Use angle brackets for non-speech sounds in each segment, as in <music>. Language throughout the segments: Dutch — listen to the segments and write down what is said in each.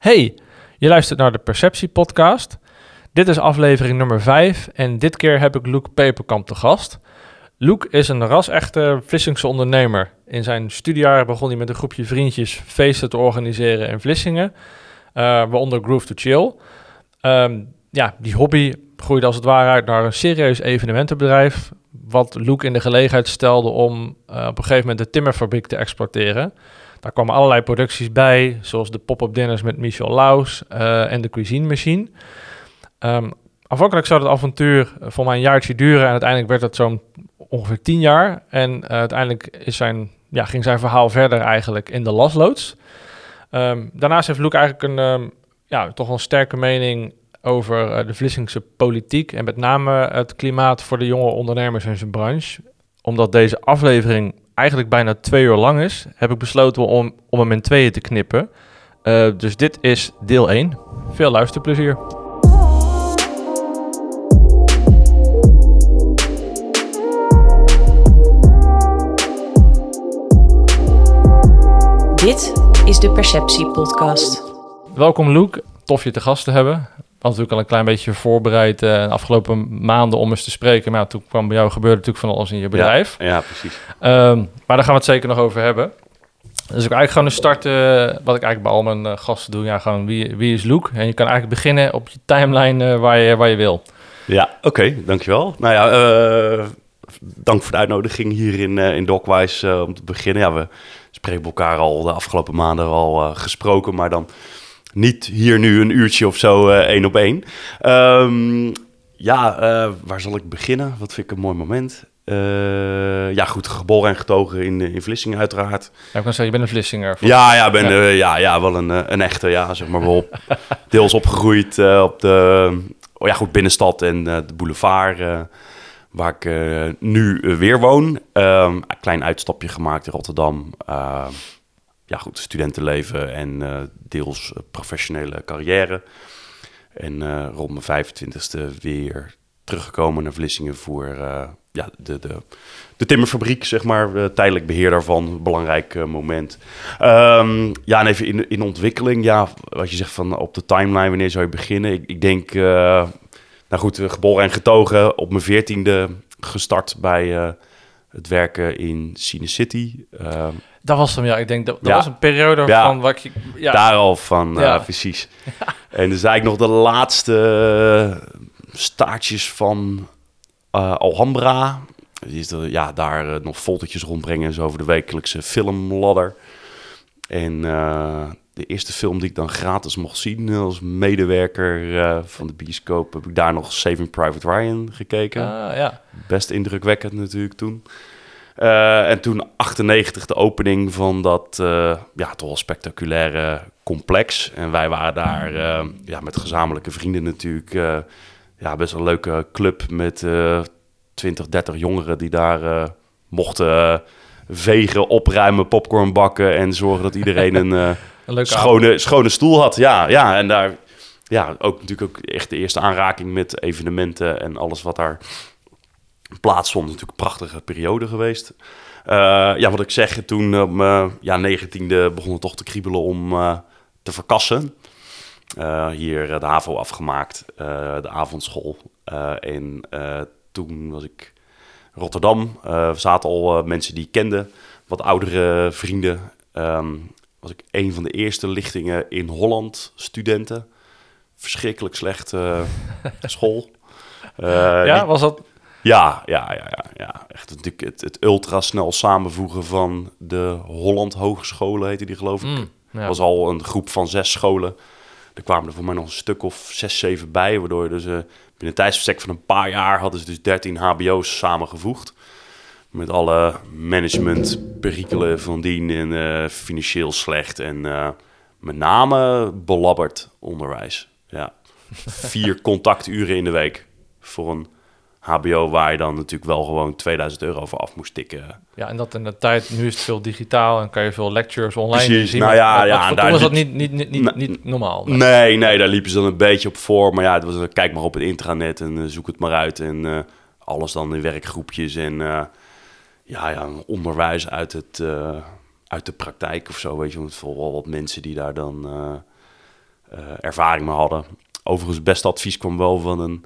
Hey, je luistert naar de Perceptie Podcast. Dit is aflevering nummer 5 en dit keer heb ik Luc Peperkamp te gast. Luc is een ras-echte Vlissingse ondernemer. In zijn studiejaar begon hij met een groepje vriendjes feesten te organiseren in Vlissingen, uh, waaronder Groove to Chill. Um, ja, die hobby groeide als het ware uit naar een serieus evenementenbedrijf, wat Luc in de gelegenheid stelde om uh, op een gegeven moment de timmerfabriek te exploiteren. Daar kwamen allerlei producties bij, zoals de pop-up dinners met Michel Laus uh, en de Cuisine Machine. Um, afhankelijk zou het avontuur voor mij een jaartje duren en uiteindelijk werd het zo'n ongeveer tien jaar. En uh, uiteindelijk is zijn, ja, ging zijn verhaal verder eigenlijk in de lasloods. Um, daarnaast heeft Luc eigenlijk een, um, ja, toch een sterke mening over uh, de Vlissingse politiek en met name het klimaat voor de jonge ondernemers in zijn branche. Omdat deze aflevering eigenlijk bijna twee uur lang is, heb ik besloten om, om hem in tweeën te knippen. Uh, dus dit is deel 1. Veel luisterplezier. Dit is de Perceptie Podcast. Welkom Luc, tof je te gast te hebben. Had natuurlijk al een klein beetje voorbereid uh, de afgelopen maanden om eens te spreken. Maar ja, toen kwam bij jou gebeurde natuurlijk van alles in je bedrijf. Ja, ja precies. Um, maar daar gaan we het zeker nog over hebben. Dus ik eigenlijk gewoon starten, wat ik eigenlijk bij al mijn uh, gasten doe. Ja, gewoon wie, wie is Luc? En je kan eigenlijk beginnen op je timeline waar, je, waar je wil. Ja, oké, okay, dankjewel. Nou ja, dank voor de uitnodiging hier in, in Dockwise om te beginnen. Ja, we spreken elkaar al de afgelopen maanden al gesproken, maar dan niet hier nu een uurtje of zo één op één. Um, ja, waar zal ik beginnen? Wat vind ik een mooi moment? Uh, ja, goed, geboren en getogen in, in Vlissingen uiteraard. Ja, ik kan zeggen, je bent een Vlissinger. Ja, ja, ben, ja. Uh, ja, ja, wel een, een echte, ja, zeg maar wel <laughs> deels opgegroeid uh, op de oh ja, goed, binnenstad en de boulevard, waar ik nu weer woon. een klein uitstapje gemaakt in Rotterdam. Ja, goed, studentenleven en deels professionele carrière. En rond mijn 25e weer teruggekomen naar Vlissingen voor ja, de, de, de timmerfabriek, zeg maar. Tijdelijk beheer daarvan, belangrijk moment. Um, ja, en even in, in ontwikkeling. Ja, wat je zegt van op de timeline, wanneer zou je beginnen? Ik, ik denk, nou goed, geboren en getogen. Op mijn veertiende gestart bij het werken in Cine City. Dat was hem, ja. Ik denk dat, dat ja. was een periode ja. van wat je... Ja. Daar al van, ja. precies. <laughs> En dus eigenlijk nog de laatste staartjes van uh, Alhambra. Is er, ja, daar uh, nog foldertjes rondbrengen zo over de wekelijkse filmladder. En de eerste film die ik dan gratis mocht zien als medewerker van de bioscoop... heb ik daar nog Saving Private Ryan gekeken. Ah, ja. Best indrukwekkend natuurlijk toen. Uh, en toen 98 de opening van dat uh, ja, toch wel spectaculaire complex. En wij waren daar uh, ja, met gezamenlijke vrienden natuurlijk ja, best wel een leuke club met uh, 20, 30 jongeren die daar mochten vegen, opruimen, popcorn bakken en zorgen dat iedereen een, <laughs> een schone, schone stoel had. Ja, ja, en daar ja, ook natuurlijk ook echt de eerste aanraking met evenementen en alles wat daar plaatsvond. Natuurlijk een prachtige periode geweest. ja, wat ik zeg, toen op mijn ja, negentiende begon het toch te kriebelen om te verkassen. Hier de HAVO afgemaakt, de avondschool. En toen was ik Rotterdam. er zaten al mensen die ik kende, wat oudere vrienden. Um, was ik een van de eerste lichtingen in Holland, studenten. Verschrikkelijk slechte <laughs> school. ja, die, was dat... Ja, ja, ja, ja, ja. Echt natuurlijk het, het ultrasnel samenvoegen van de Holland Hogescholen, heette die geloof ik. Mm, ja. was al een groep van zes scholen. Er kwamen er voor mij nog een stuk of zes, zeven bij. Waardoor dus uh, binnen een tijdsbestek van een paar jaar hadden ze dus 13 HBO's samengevoegd. Met alle managementperikelen van dien en uh, financieel slecht. En uh, met name belabberd onderwijs. Ja. <laughs> Vier contacturen in de week voor een HBO waar je dan natuurlijk wel gewoon 2000 euro voor af moest tikken. Ja, en dat in de tijd, nu is het veel digitaal en kan je veel lectures online Precies, zien. nou ja, maar, ja, maar, daar was dat niet, niet, niet, niet, niet normaal. Nee, nee, daar liepen ze dan een beetje op voor. Maar ja, het was, een kijk maar op het intranet en eh, zoek het maar uit. En eh, alles dan in werkgroepjes en eh, ja, ja, onderwijs uit, het, uit de praktijk of zo. Weet je, want vooral wat mensen die daar dan ervaring mee hadden. Overigens, het beste advies kwam wel van een,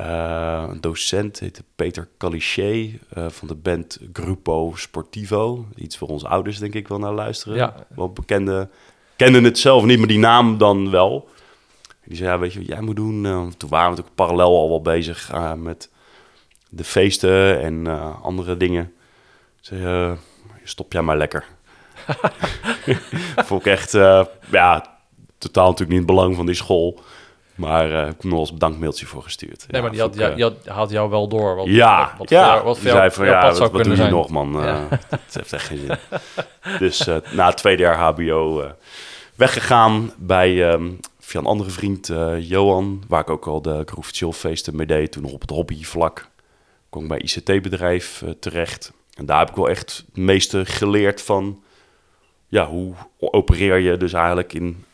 eh, een docent, heette Peter Calichet, eh, van de band Grupo Sportivo. Iets voor onze ouders, denk ik, wel naar luisteren. Ja. Wel bekende, kenden het zelf niet, maar die naam dan wel. Die zei, ja, weet je wat jij moet doen? Eh, toen waren we natuurlijk parallel al wel bezig met de feesten en andere dingen. Zei, stop jij maar lekker. <laughs> <laughs> Vond ik echt, ja, totaal natuurlijk niet het belang van die school. Maar eh, ik heb nog eens een bedankmailtje voor gestuurd. Nee, Ja, maar die had, ja, eh, die had, jou wel door. Wat, ja, wat, voor ja. jou- wat voor jou, van, ja, wat, zou wat doe kunnen je zijn. nog, man? Ja. <laughs> Het heeft echt geen zin. Dus eh, na het tweede jaar hbo weggegaan bij ehm, via een andere vriend, Johan, waar ik ook al de Groove Chill feesten mee deed. Toen nog op het hobbyvlak. Kom ik bij ICT-bedrijf terecht. En daar heb ik wel echt het meeste geleerd van... Ja, hoe opereer je dus eigenlijk in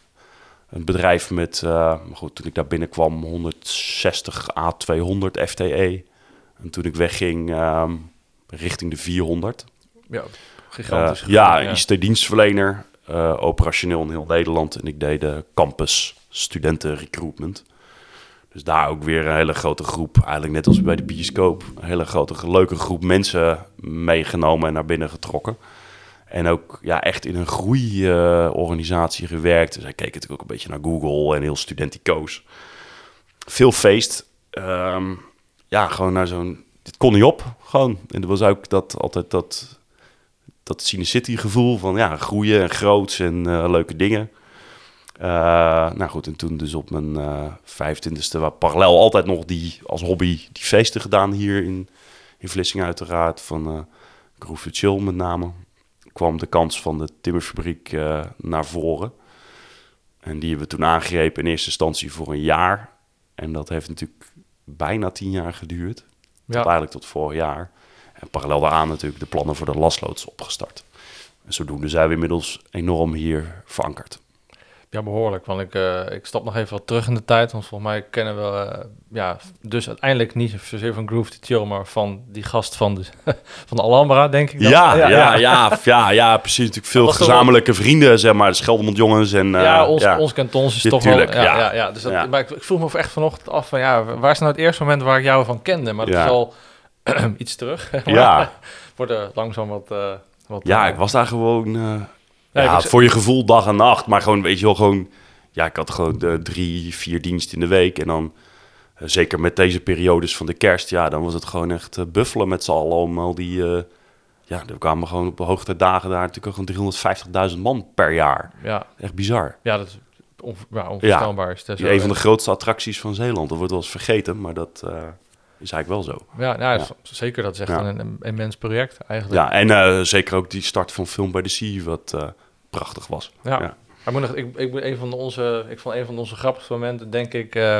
een bedrijf met... eh, goed, toen ik daar binnenkwam, 160 à 200 FTE. En toen ik wegging, ehm, richting de 400. Ja, gigantisch. Eh, ja, ja. ICT-dienstverlener, eh, operationeel in heel Nederland. En ik deed de campus studenten recruitment. Dus daar ook weer een hele grote groep, eigenlijk net als bij de bioscoop, een hele grote, leuke groep mensen meegenomen en naar binnen getrokken. En ook ja, echt in een groeiorganisatie gewerkt. Dus hij keek natuurlijk ook een beetje naar Google en heel studenticoos. Veel feest. Ehm, ja, gewoon naar zo'n... Dit kon niet op, gewoon. En er was ook dat, altijd dat dat Cine City gevoel van ja, groeien en groots en eh, leuke dingen. Eh, nou goed, en toen dus op mijn eh 25e, waar parallel altijd nog die als hobby die feesten gedaan hier in, in Vlissingen uiteraard, van eh Groove Chill met name, kwam de kans van de timmerfabriek eh, naar voren. En die hebben we toen aangegrepen in eerste instantie voor een jaar. En dat heeft natuurlijk bijna tien jaar geduurd. Tot Ja. eigenlijk tot vorig jaar. En parallel daaraan natuurlijk de plannen voor de lasloods opgestart. En zodoende zijn we inmiddels enorm hier verankerd. Ja, behoorlijk. Want ik, eh, ik stap nog even wat terug in de tijd. Want volgens mij kennen we, eh, ja, dus uiteindelijk niet zozeer van Groove to Chill, maar van die gast van de, <laughs> van de Alhambra, denk ik. dan. Ja, ja, ja, ja, ja, precies. Natuurlijk veel gezamenlijke vrienden, zeg maar. De Scheldemond jongens en... eh, ja, ons, ja. ons kantons is Ja, toch tuurlijk, wel... Ja, ja. ja. Ja, dus dat, Ja. Maar ik, ik vroeg me echt vanochtend af van, ja, waar is nou het eerste moment waar ik jou van kende? Maar dat Ja. is al <clears throat> iets terug. Maar Ja. <laughs> Wordt er langzaam wat... eh, wat ja, eh, ik was daar gewoon... Ja, voor je gevoel dag en nacht. Maar gewoon, weet je wel, gewoon... Ja, ik had gewoon de drie, vier diensten in de week. En dan, eh, zeker met deze periodes van de kerst... Ja, dan was het gewoon echt eh, buffelen met z'n allen om al die... eh, ja, er kwamen gewoon op de hoogtijdagen daar natuurlijk gewoon 350.000 man per jaar. Ja, Echt bizar. ja, dat is on, ja, onvoorstelbaar. Is dat Die zo, een van de grootste attracties van Zeeland. Dat wordt wel eens vergeten, maar dat is eigenlijk wel zo. Ja, nou, ja, zeker. Dat is echt Ja. een, een immens project eigenlijk. Ja, en zeker ook die start van Film by the Sea, wat prachtig was. Ja. Ja. Ik, moet nog, ik, ik, moet een van onze, ik vond een van onze grappigste momenten, denk ik, eh,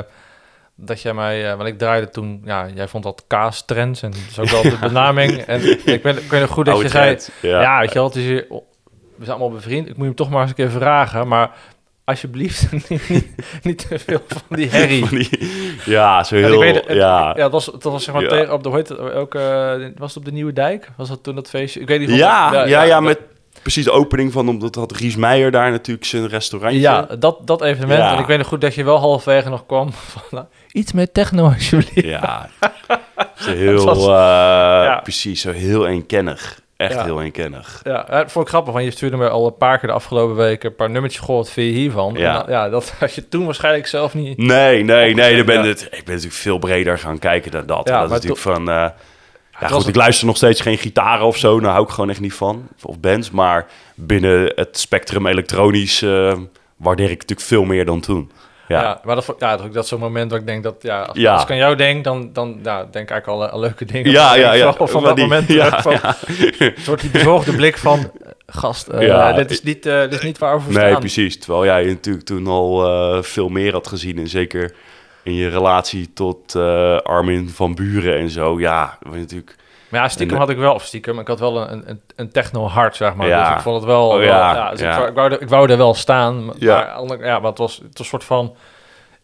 dat jij mij, eh, want ik draaide toen, ja, jij vond dat kaastrends en ook wel de <laughs> benaming. En ik weet, ik weet nog goed dat Oude je zei, ja. ja. weet je wel, het is hier, we zijn allemaal bevriend, ik moet hem toch maar eens een keer vragen, maar alsjeblieft <laughs> niet, niet, niet te veel van die herrie. Van die- ja, zo heel... ik weet, het- ja. ja, dat was, dat was zeg maar Ja. tegen, op de, hoe heet het, ook, was het op de Nieuwe Dijk? Was dat toen dat feestje? Ik weet niet. Ja, ja, ja, dat- met precies de opening van... Omdat had Ries Meijer daar natuurlijk zijn restaurantje. Ja, dat, dat evenement. Ja. En ik weet nog goed dat je wel halverwege nog kwam <laughs> van... nou, iets meer techno alsjeblieft. Ja, <laughs> zo heel... Was- eh, ja. Precies, zo heel eenkennig. Echt Ja. heel eenkennig. Ja, dat vond ik grappig, want je stuurde me al een paar keer de afgelopen weken... een paar nummertjes gehoord via hiervan. Ja. En ja dat had je toen waarschijnlijk zelf niet... Nee, nee, nee. Dan ben ja. het, ik ben natuurlijk veel breder gaan kijken dan dat. Dat is natuurlijk van... eh, ja, goed, het- ik luister nog steeds geen gitaren of zo. Daar hou ik gewoon echt niet van. Of bands. Maar binnen het spectrum elektronisch eh, waardeer ik natuurlijk veel meer dan toen. Ja, Ja, maar dat, ja, dat, dat is zo'n moment dat ik denk dat... Ja, als, Ja. als ik aan jou denk, dan, dan ja, denk ik eigenlijk al aan leuke dingen. ja, <laughs> ja. ja. Van, dat die- moment ja, <laughs> van. <laughs> Een soort die bezorgde blik van... eh, Gast, eh, Ja. dit, is niet, eh, dit is niet waar we voor Nee, staan. precies. Terwijl jij natuurlijk toen al veel meer had gezien. En zeker in je relatie tot eh, Armin van Buren en zo. Ja, dat was natuurlijk... Maar ja, stiekem En, had ik wel, of stiekem, ik had wel een, een, een techno-hart, zeg maar. Ja. Dus ik vond het wel, Oh, wel- ja, ja, dus ja. Ik, wou, ik, wou er, ik wou er wel staan, maar, Ja. maar, ander- ja, maar het was, het was een soort van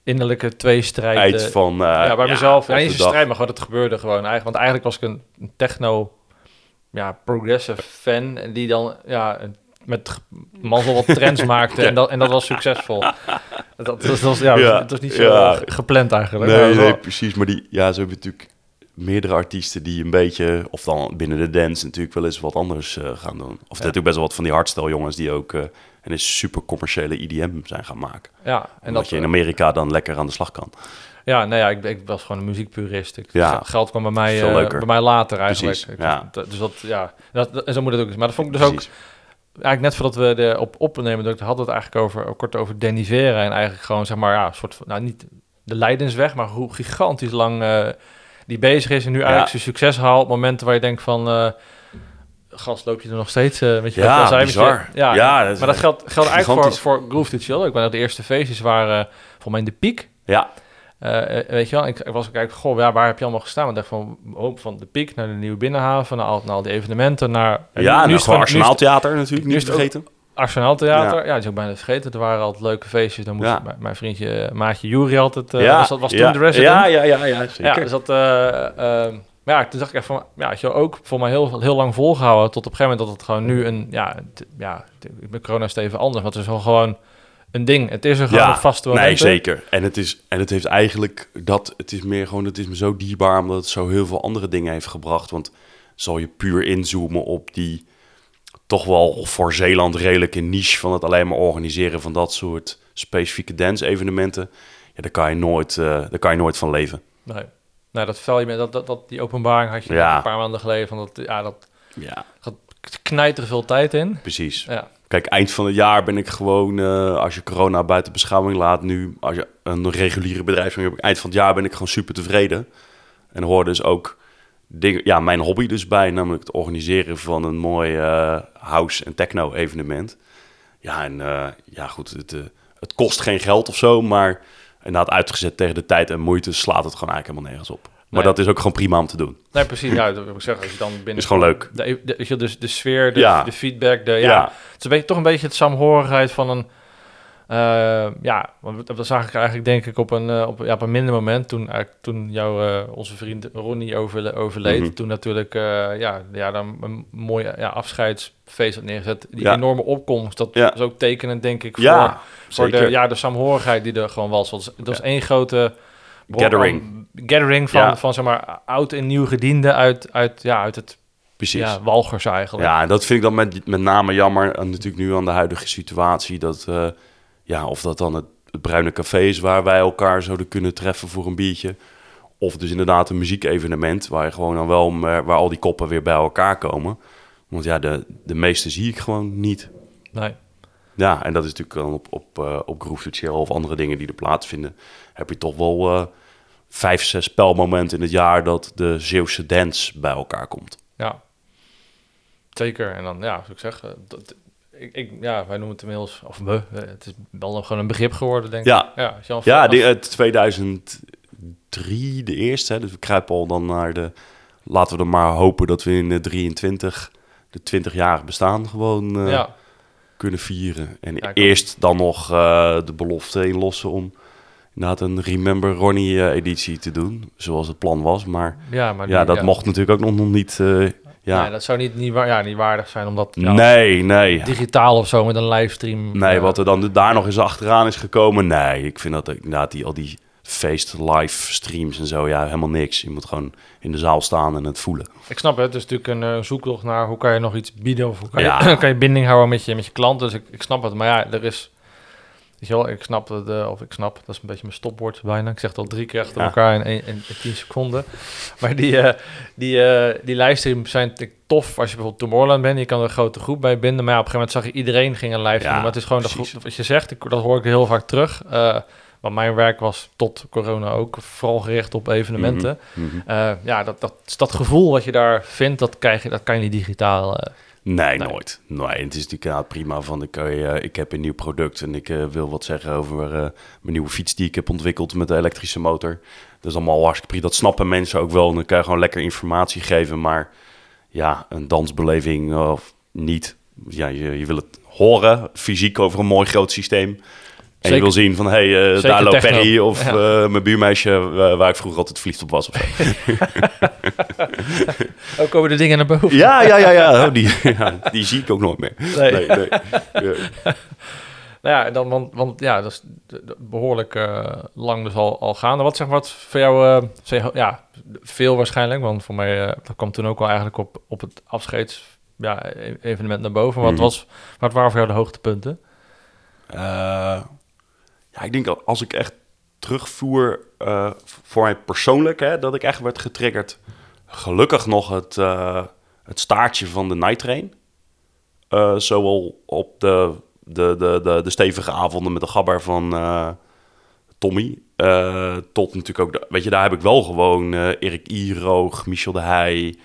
innerlijke tweestrijd. Eind eh, van... eh, ja, bij mezelf. Ja, eens een strijd, maar gewoon, het gebeurde gewoon eigenlijk. Want eigenlijk was ik een, een techno, ja, progressive fan, en die dan, ja, met mazzel wat trends maakte <laughs> en, dat, en dat was succesvol. Dat, dat, dat was, ja, Ja, dat was niet zo ja. gepland eigenlijk. Nee, dat was nee, wel- precies. Maar die, ja, ze hebben natuurlijk meerdere artiesten die een beetje, of dan binnen de dance natuurlijk wel eens wat anders eh, gaan doen. Of natuurlijk best wel wat van die hardstyle jongens die ook eh, een super commerciële IDM zijn gaan maken. ja, En dat dat, je in Amerika dan lekker aan de slag kan. Ja, nee, ja, ik, ik was gewoon een muziekpurist. Ik, Ja. Geld kwam bij mij, eh, bij mij later eigenlijk. Precies, Ik- ja. dat- Dus dat, ja, dat, dat- en zo moet het ook. Maar dat vond ik dus ook. Eigenlijk net voordat we de op opnemen, dat hadden we het eigenlijk over, kort over Danny Vera. En eigenlijk gewoon, zeg maar, ja, een soort van, nou niet de lijdensweg, maar hoe gigantisch lang eh, die bezig is. En nu eigenlijk zijn succes haalt. Momenten waar je denkt van, eh gast, loop je er nog steeds eh met je Ja, met bizar. je- ja, Ja, dat maar dat geldt, geldt eigenlijk voor, voor Groove to Chill. Ik ben de eerste feestjes waren voor mij in de piek. Ja, Eh, eh, weet je wel, ik, ik was kijken, goh, ja, waar heb je allemaal gestaan? Ik dacht van, hoop van de piek naar de nieuwe binnenhaven, naar al, naar al die evenementen, naar... ja nu- en nu is het gewoon Arsenaal Theater natuurlijk, niet vergeten. Arsenaal Theater, ja. dat is ook bijna vergeten. Er waren altijd leuke feestjes. Dan moest Ja. mijn, mijn vriendje, eh, maatje Jury altijd, ja, was, dat was toen ja, de resident. Ja, ja, ja, ja, zeker. Ja, dus dat, eh, eh, maar ja, toen dacht ik echt van, ja, je ook voor mij heel, heel lang volgehouden, tot op een gegeven moment dat het gewoon nu een, ja, t- ja, met corona is het even anders, want het is wel gewoon een ding. Het is er gewoon een vaste nee, momenten. zeker. En het, is, en het heeft eigenlijk dat, het is meer gewoon, het is me zo dierbaar omdat het zo heel veel andere dingen heeft gebracht. Want zal je puur inzoomen op die toch wel voor Zeeland redelijke niche van het alleen maar organiseren van dat soort specifieke dance-evenementen. Ja, daar kan je nooit, eh, daar kan je nooit van leven. Nee. Nou, dat vel je met dat, dat, dat, die openbaring had je Ja. een paar maanden geleden. Van dat, ja, dat Ja, knijt er veel tijd in. precies. Ja, Kijk, eind van het jaar ben ik gewoon, eh, als je corona buiten beschouwing laat, nu, als je een reguliere bedrijf hebt, eind van het jaar ben ik gewoon super tevreden. En hoort dus ook dingen, ja, mijn hobby dus bij, namelijk het organiseren van een mooi eh, house- en techno-evenement. Ja, en eh, ja, goed, het, het kost geen geld of zo, maar inderdaad uitgezet tegen de tijd en moeite slaat het gewoon eigenlijk helemaal nergens op. Maar dat is ook gewoon prima om te doen. nee, precies. Ja, dat wil ik zeggen. Als je dan binnen Is gewoon leuk. De, de, weet je, dus de sfeer, de, Ja. de feedback, de, ja, Ja. Het is een beetje, toch een beetje het saamhorigheid van een... eh, ja, want dat zag ik eigenlijk denk ik op een, eh, op, ja, op een minder moment. Toen, eigenlijk, toen jouw, eh, onze vriend Ronnie overle- overleed. Mhm. Toen natuurlijk ja, ja, dan een mooi ja, afscheidsfeest had neergezet. Die Ja. enorme opkomst, dat Ja. is ook tekenend denk ik voor, Ja, voor de, ja, de saamhorigheid die er gewoon was. Dat was Ja. één grote... Gathering. gathering van, Ja. van zeg maar, oud en nieuw gedienden uit, uit, ja, uit het Precies. ja, Walgers eigenlijk. Ja, en dat vind ik dan met, met name jammer. En natuurlijk nu aan de huidige situatie. Dat, eh, ja, of dat dan het, het Bruine Café is waar wij elkaar zouden kunnen treffen voor een biertje. Of dus inderdaad een muziekevenement waar je gewoon dan wel, eh, waar al die koppen weer bij elkaar komen. Want ja, de, de meeste zie ik gewoon niet. Nee. Ja, en dat is natuurlijk dan op, op, eh op Groove to Chill of andere dingen die er plaatsvinden. Heb je toch wel eh, vijf, zes spelmomenten in het jaar dat de Zeeuwse dance bij elkaar komt. Ja, zeker. En dan, ja, zoals ik zeg, eh, dat, ik, ik, ja, wij noemen het inmiddels, of we, het is wel nog gewoon een begrip geworden, denk Ja. ik. Ja, als je al Ja, die, het 2003 de eerste. Hè, dus we kruipen al dan naar de... Laten we er maar hopen dat we in de 23 de 20-jarig bestaan gewoon ja, kunnen vieren. En Ja, eerst dan nog eh, de belofte inlossen om inderdaad een Remember Ronnie eh, editie te doen. Zoals het plan was. Maar ja, maar ja, dat mocht natuurlijk ook nog, niet... eh, ja. Nee, dat zou niet, niet, waar, ja, niet waardig zijn, omdat ja, nee, nee. digitaal of zo met een livestream. Nee, wat er dan daar nog eens achteraan is gekomen. Nee, ik vind dat inderdaad die, al die feest live streams en zo, ja, helemaal niks. Je moet gewoon in de zaal staan en het voelen. Ik snap het, het is natuurlijk een eh, zoektocht naar hoe kan je nog iets bieden of hoe kan, Ja. je, <clears throat> kan je binding houden met je, met je klanten. Dus ik, ik snap het, maar ja, er is, weet je wel, ik snap het, eh, of ik snap, dat is een beetje mijn stopwoord bijna. Ik zeg het al drie keer achter Ja. elkaar in, in, in tien seconden. <laughs> Maar die, eh, die, eh, die livestreams zijn tof als je bijvoorbeeld Tomorrowland bent. Je kan er een grote groep bij binden, maar ja, op een gegeven moment zag je iedereen ging een livestream. Ja, maar het is gewoon, dat, wat je zegt, ik, dat hoor ik heel vaak terug. Want mijn werk was tot corona ook vooral gericht op evenementen. Mhm. Eh, ja, dat, dat, dat gevoel wat je daar vindt, dat, krijg je, dat kan je niet digitaal. eh. Nee, Nee. nooit. Nee, het is natuurlijk inderdaad prima van, ik, eh, ik heb een nieuw product en ik wil wat zeggen over mijn nieuwe fiets die ik heb ontwikkeld met de elektrische motor. Dat is allemaal hartstikke prima. Dat snappen mensen ook wel en dan kan je gewoon lekker informatie geven. Maar ja, een dansbeleving of niet. Ja, je, je wil het horen, fysiek over een mooi groot systeem. En Zeker. je wil zien van, hé, hey, eh, daar loopt. Perry of Ja. eh, mijn buurmeisje eh, waar ik vroeger altijd verliefd op was. Of zo. <laughs> Ook komen de dingen naar boven. ja, ja, ja, ja. <laughs> Oh, die, ja. Die zie ik ook nooit meer. Nee. Nee, nee. <laughs> Ja. Nou ja, dan, want, want ja, dat is behoorlijk eh, lang dus al, al gaande. Wat zeg maar, wat voor jou, eh, zeg, ja, veel waarschijnlijk, want voor mij, eh, dat kwam toen ook wel eigenlijk op, op het afscheids ja, e- evenement naar boven. Wat, Mhm. was, wat waren voor jou de hoogtepunten? Ja, ik denk als ik echt terugvoer eh, voor mij persoonlijk, hè, dat ik echt werd getriggerd. Gelukkig nog het, eh, het staartje van de night train. Eh, zowel op de, de, de, de, de stevige avonden met de gabber van Tommy. tot natuurlijk ook, de, weet je, daar heb ik wel gewoon Erik Iroog, Michel de Heij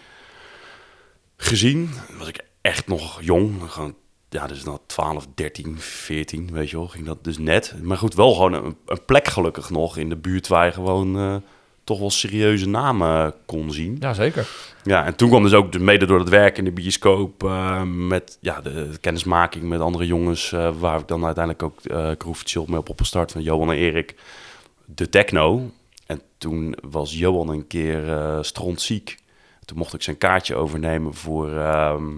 gezien. Was ik echt nog jong. Gewoon, ja, dus dan 12, 13, 14, weet je wel, ging dat dus net. Maar goed, wel gewoon een, een plek gelukkig nog in de buurt waar je gewoon eh, toch wel serieuze namen kon zien. Ja, zeker. Ja, en toen kwam dus ook de- mede door het werk in de bioscoop eh, met ja, de, kennismaking met andere jongens, eh, waar ik dan uiteindelijk ook uh, Groove mee op opgestart van Johan en Erik, de techno. En toen was Johan een keer eh strontziek. Toen mocht ik zijn kaartje overnemen voor ehm eh,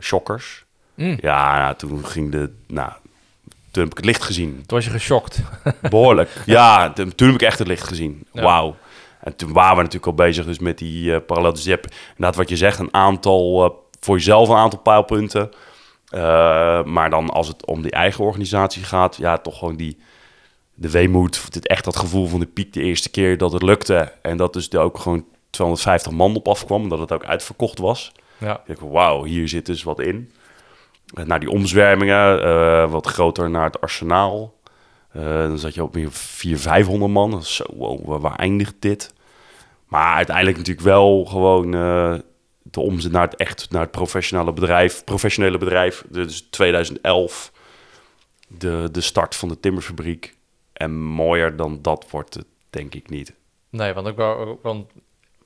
Shockers. Mm. Ja, nou, toen ging de, nou, toen heb ik het licht gezien. Toen was je geschokt. <laughs> Behoorlijk. ja, toen toen heb ik echt het licht gezien. Ja. Wauw. En toen waren we natuurlijk al bezig dus met die eh parallel. Dus je hebt inderdaad wat je zegt, een aantal, eh, voor jezelf een aantal pijlpunten. Eh, maar dan als het om die eigen organisatie gaat, ja, toch gewoon die, de weemoed, het echt dat gevoel van de piek de eerste keer dat het lukte. En dat dus er ook gewoon 250 man op afkwam, dat het ook uitverkocht was. Ja. Ik denk, wauw, hier zit dus wat in. Eh, naar die omzwermingen, eh, wat groter naar het arsenaal. Eh, dan zat je op meer 400, 500 man. Zo, wow, waar, eindigt dit? Maar uiteindelijk natuurlijk wel gewoon de omzet naar het echt, naar het professionele bedrijf. Professionele bedrijf, dus 2011, de, de start van de timmerfabriek. En mooier dan dat wordt het denk ik niet. Nee, want ik wou, want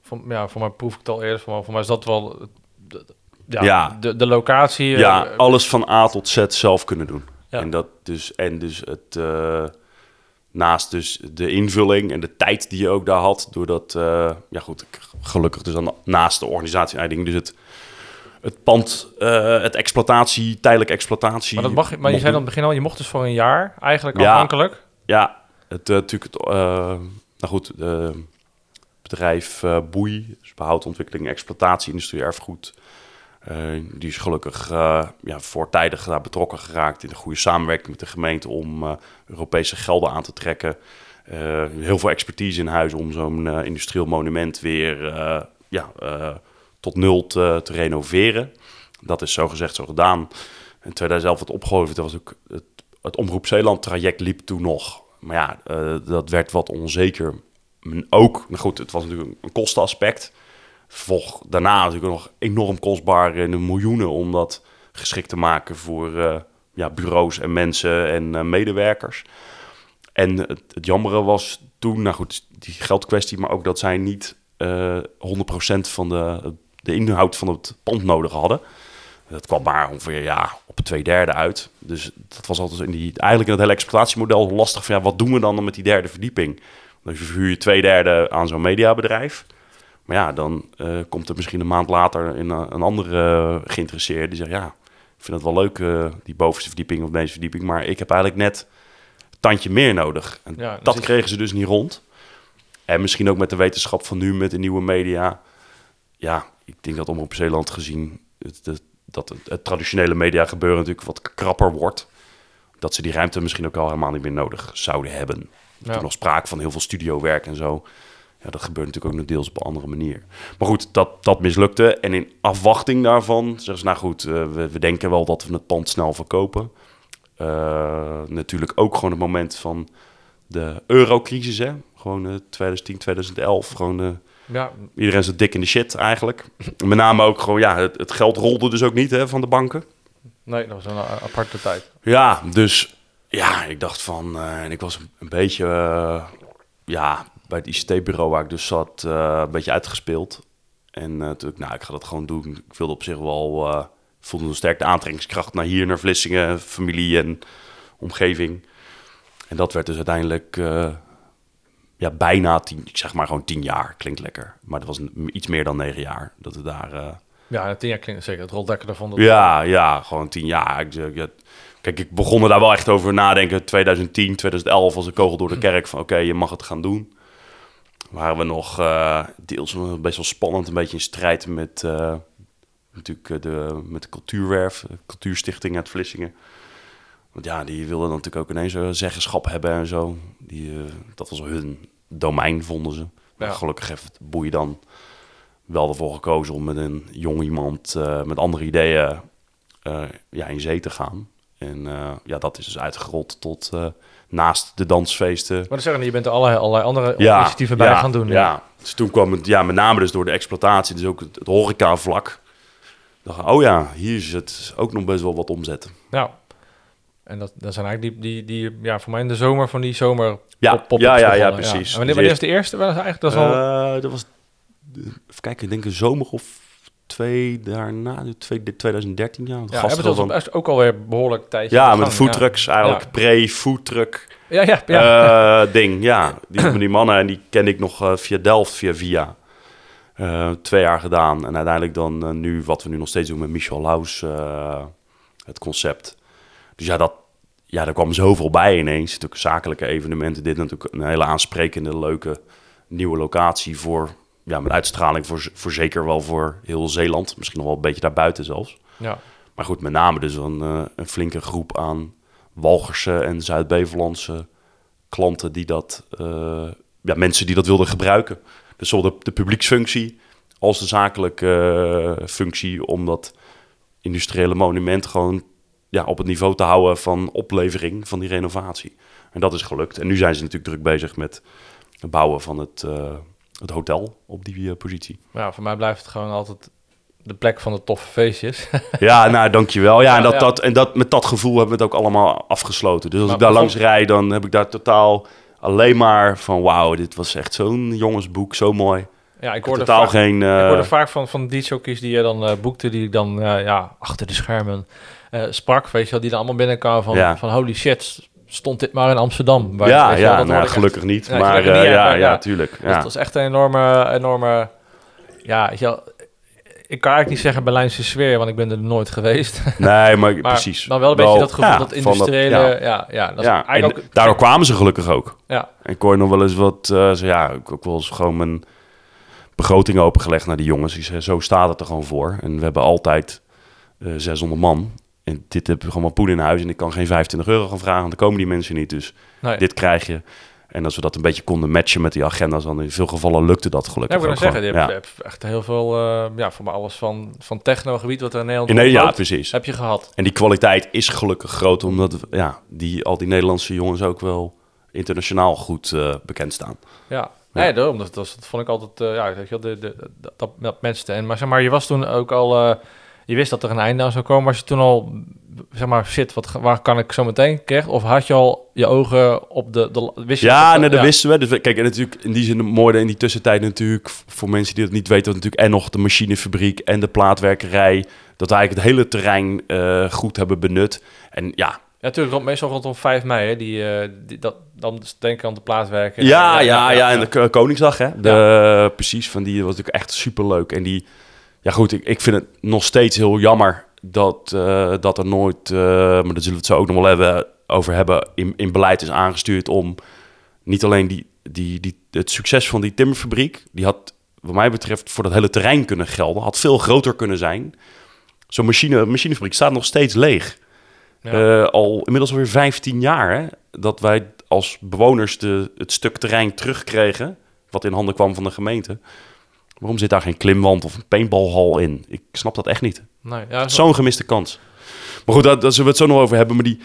voor, ja, voor mij proef ik het al eerder. Voor, voor mij is dat wel de, de- ja, Ja. De, de locatie. eh, Ja, alles van A tot Z zelf kunnen doen. Ja. En, dat dus, en dus het, eh, naast dus de invulling en de tijd die je ook daar had, doordat, eh, ja goed, gelukkig dus dan naast de organisatie en dingen, dus het, het pand, het exploitatie, tijdelijke exploitatie. maar dat mag, maar je zei het begin al, je mocht dus voor een jaar eigenlijk Ja. afhankelijk. Ja, het, eh, natuurlijk, het, nou goed, het bedrijf eh Boei, dus behoud, ontwikkeling, exploitatie, industrie, erfgoed. eh, die is gelukkig eh, ja, voortijdig daar betrokken geraakt in een goede samenwerking met de gemeente om Europese gelden aan te trekken. Heel veel expertise in huis om zo'n industrieel monument weer ja, tot nul te, te renoveren. Dat is zo gezegd zo gedaan. In 2011 het opgehoven, dat was ook het, Omroep Zeeland traject liep toen nog. Maar ja, dat werd wat onzeker. Ook, nou goed, het was natuurlijk een kostenaspect. Volg daarna natuurlijk nog enorm kostbaar in de miljoenen om dat geschikt te maken voor eh, ja, bureaus en mensen en eh, medewerkers. En het, het jammere was toen, nou goed, die geldkwestie, maar ook dat zij niet eh 100% van de, de inhoud van het pand nodig hadden. Dat kwam maar ongeveer ja, op twee derde uit. Dus dat was altijd in die, eigenlijk in het hele exploitatiemodel lastig van ja, wat doen we dan met die derde verdieping? Dan huur je twee derde aan zo'n mediabedrijf. Maar ja, dan eh, komt er misschien een maand later een, eh, een andere eh, geïnteresseerde die zegt ja, ik vind het wel leuk, die bovenste verdieping of deze verdieping, maar ik heb eigenlijk net een tandje meer nodig. En Ja, dat kregen ze dus niet rond. En misschien ook met de wetenschap van nu, met de nieuwe media. Ja, ik denk dat Omroep Zeeland gezien het, het- dat het, het traditionele media gebeuren natuurlijk wat krapper wordt. Dat ze die ruimte misschien ook al helemaal niet meer nodig zouden hebben. Ja. Toen nog sprake van heel veel studiowerk en zo. Ja, dat gebeurt natuurlijk ook nog deels op een andere manier. Maar goed, dat, dat mislukte. En in afwachting daarvan zeggen ze, nou goed, eh, we, we denken wel dat we het pand snel verkopen. Eh, natuurlijk ook gewoon het moment van de eurocrisis, hè. Gewoon eh 2010, 2011. Gewoon eh, Ja, iedereen zat dik in de shit eigenlijk. Met name ook gewoon, ja, het, het geld rolde dus ook niet hè, van de banken. nee, dat was een aparte tijd. Ja, dus ja, ik dacht van, eh, en ik was een, beetje, eh, ja, bij het ICT-bureau waar ik dus zat, eh, een beetje uitgespeeld. En toen, ik, nou, ik ga dat gewoon doen. Ik wilde op zich wel, voelde een sterke aantrekkingskracht naar hier, naar Vlissingen, familie en omgeving. En dat werd dus uiteindelijk ja, bijna tien, ik zeg maar gewoon tien jaar. Klinkt lekker. Maar dat was iets meer dan negen jaar dat we daar... Ja, tien jaar klinkt zeker. Het roldekker daarvan. Dat ja, ja, gewoon tien jaar. Ik, ik- kijk, ik begon er daar wel echt over nadenken. 2010, 2011 was een kogel door de kerk van... oké, je mag het gaan doen. Waren we nog eh, deels best wel spannend. Een beetje in strijd met, eh, natuurlijk eh, de, met de cultuurwerf. De cultuurstichting uit Vlissingen. Want ja, die wilden natuurlijk ook ineens een zeggenschap hebben en zo. Die, dat was hun domein, vonden ze. Maar Ja. gelukkig heeft boeien dan wel ervoor gekozen om met een jong iemand met andere ideeën ja, in zee te gaan. En eh, ja, dat is dus uitgerold tot eh, naast de dansfeesten. Maar dan zeggen, je bent er allerlei, allerlei andere initiatieven bij gaan doen. Ja. Dus toen kwam het, ja, met name dus door de exploitatie, dus ook het, het horeca-vlak. dacht oh ja, hier zit ook nog best wel wat omzetten. Ja. En dat, dat zijn eigenlijk die, die, die, ja, voor mij in de zomer van die zomer Ja, pop- ja, ja, ja, precies. En wanneer, Dus wanneer is de eerste? Dat is eigenlijk, dat is al, Eh, dat was, even kijken, ik denk een zomer of twee daarna, twee, 2013, ja. Het ja, gast hebben van, ons ook alweer behoorlijk tijdje ja, met foodtrucks, eigenlijk Ja. pre-foodtruck Ja, ja, ja. eh, ding, ja. Die, <clears throat> die mannen, en die kende ik nog eh, via Delft, via Via. Eh, twee jaar gedaan. En uiteindelijk dan nu, wat we nu nog steeds doen met Michel Laus, het concept. Dus ja, dat, ja, daar kwam zoveel bij ineens. Natuurlijk zakelijke evenementen. Dit natuurlijk een hele aansprekende, leuke nieuwe locatie voor... Ja, met uitstraling voor, zeker wel voor heel Zeeland. Misschien nog wel een beetje daarbuiten zelfs. ja. Maar goed, met name dus een, eh, een flinke groep aan Walgerse en Zuid-Bevelandse klanten die dat, eh, ja, mensen die dat wilden gebruiken. Dus zowel de, de publieksfunctie als de zakelijke eh, functie om dat industriële monument gewoon ja, op het niveau te houden van oplevering van die renovatie. En dat is gelukt. En nu zijn ze natuurlijk druk bezig met het bouwen van het, het hotel op die eh, positie. ja, voor mij blijft het gewoon altijd de plek van de toffe feestjes. <laughs> Ja, nou, dankjewel. Ja, en, dat, Ja. Dat, en dat, met dat gevoel hebben we het ook allemaal afgesloten. Dus als ik daar langs rijd, dan heb ik daar totaal alleen maar van... wauw, dit was echt zo'n jongensboek, zo mooi. ja, ik hoorde totaal vaak, geen... eh, ik hoorde vaak van, van die jockeys die je dan eh, boekte, die ik dan eh, ja, achter de schermen eh, sprak, weet je wel, die dan allemaal binnenkwamen van, Ja. van holy shit, stond dit maar in Amsterdam. Waar- ja, je ja dat nou, gelukkig niet. Maar gelukkig eh, niet, ja, ja, tuurlijk. Dus dat was echt een enorme, enorme, ja, weet je wel, ik kan eigenlijk niet zeggen Berlijnse sfeer, want ik ben er nooit geweest. <laughs> Nee, maar, <laughs> Maar precies. dan wel een beetje dat gevoel, ja, dat industriële, ja. ja, ja, dat Ja, en ook... daardoor kwamen ze gelukkig ook. Ja, En ik hoor nog wel eens wat, eh, zo, ja, ik ook wel eens gewoon mijn begroting opengelegd naar die jongens. Die zeggen, zo staat het er gewoon voor. En we hebben altijd eh 600 man. En dit heb je gewoon poen in huis. En ik kan geen 25 euro gaan vragen, want dan komen die mensen niet. Dus nee. dit krijg je. En als we dat een beetje konden matchen met die agenda's, dan in veel gevallen lukte dat Ja, gelukkig ik wil zeggen, je hebt, hebt echt heel veel, eh, ja, voor mij alles van, van technogebied wat er in Nederland Ja. Nee, ja, precies. heb je gehad. En die kwaliteit is gelukkig groot, omdat ja, die, al die Nederlandse jongens ook wel internationaal goed eh, bekend staan. Ja, nee, daarom. Dat, dat, dat vond ik altijd, eh, ja, weet je wel, de, de, de- dat, dat matchte. En, maar zeg maar, je was toen ook al, je wist dat er een einde aan zou komen. Was je toen al, zeg maar, shit, wat, waar kan ik zo meteen krijgen? Of had je al je ogen op de, de wist je Ja, dat- nee, dat wisten we. Dus kijk, en natuurlijk in die zin mooi in die tussentijd natuurlijk voor mensen die dat niet weten, dat natuurlijk en nog de machinefabriek en de plaatwerkerij, dat we eigenlijk het hele terrein eh, goed hebben benut. En ja, Ja, natuurlijk, rond, meestal rondom 5 mei, hè, die, eh, die, dat, dan denk ik aan de plaatwerken. ja, ja, ja, en de Koningsdag, hè? De, Precies, van die was natuurlijk echt superleuk. En die, ja goed, ik, ik vind het nog steeds heel jammer dat, eh, dat er nooit, eh, maar daar zullen we het zo ook nog wel hebben, over hebben, in, in beleid is aangestuurd om niet alleen die, die, die, het succes van die timmerfabriek, die had wat mij betreft voor dat hele terrein kunnen gelden, had veel groter kunnen zijn. Zo'n machine, machinefabriek staat nog steeds leeg. Ja. Eh, al inmiddels alweer 15 jaar hè, dat wij als bewoners de, het stuk terrein terugkregen, wat in handen kwam van de gemeente. Waarom zit daar geen klimwand of een paintballhal in? Ik snap dat echt niet. Nee, ja, zo- Zo'n gemiste kans. Maar goed, daar, daar zullen we het zo nog over hebben. Maar die,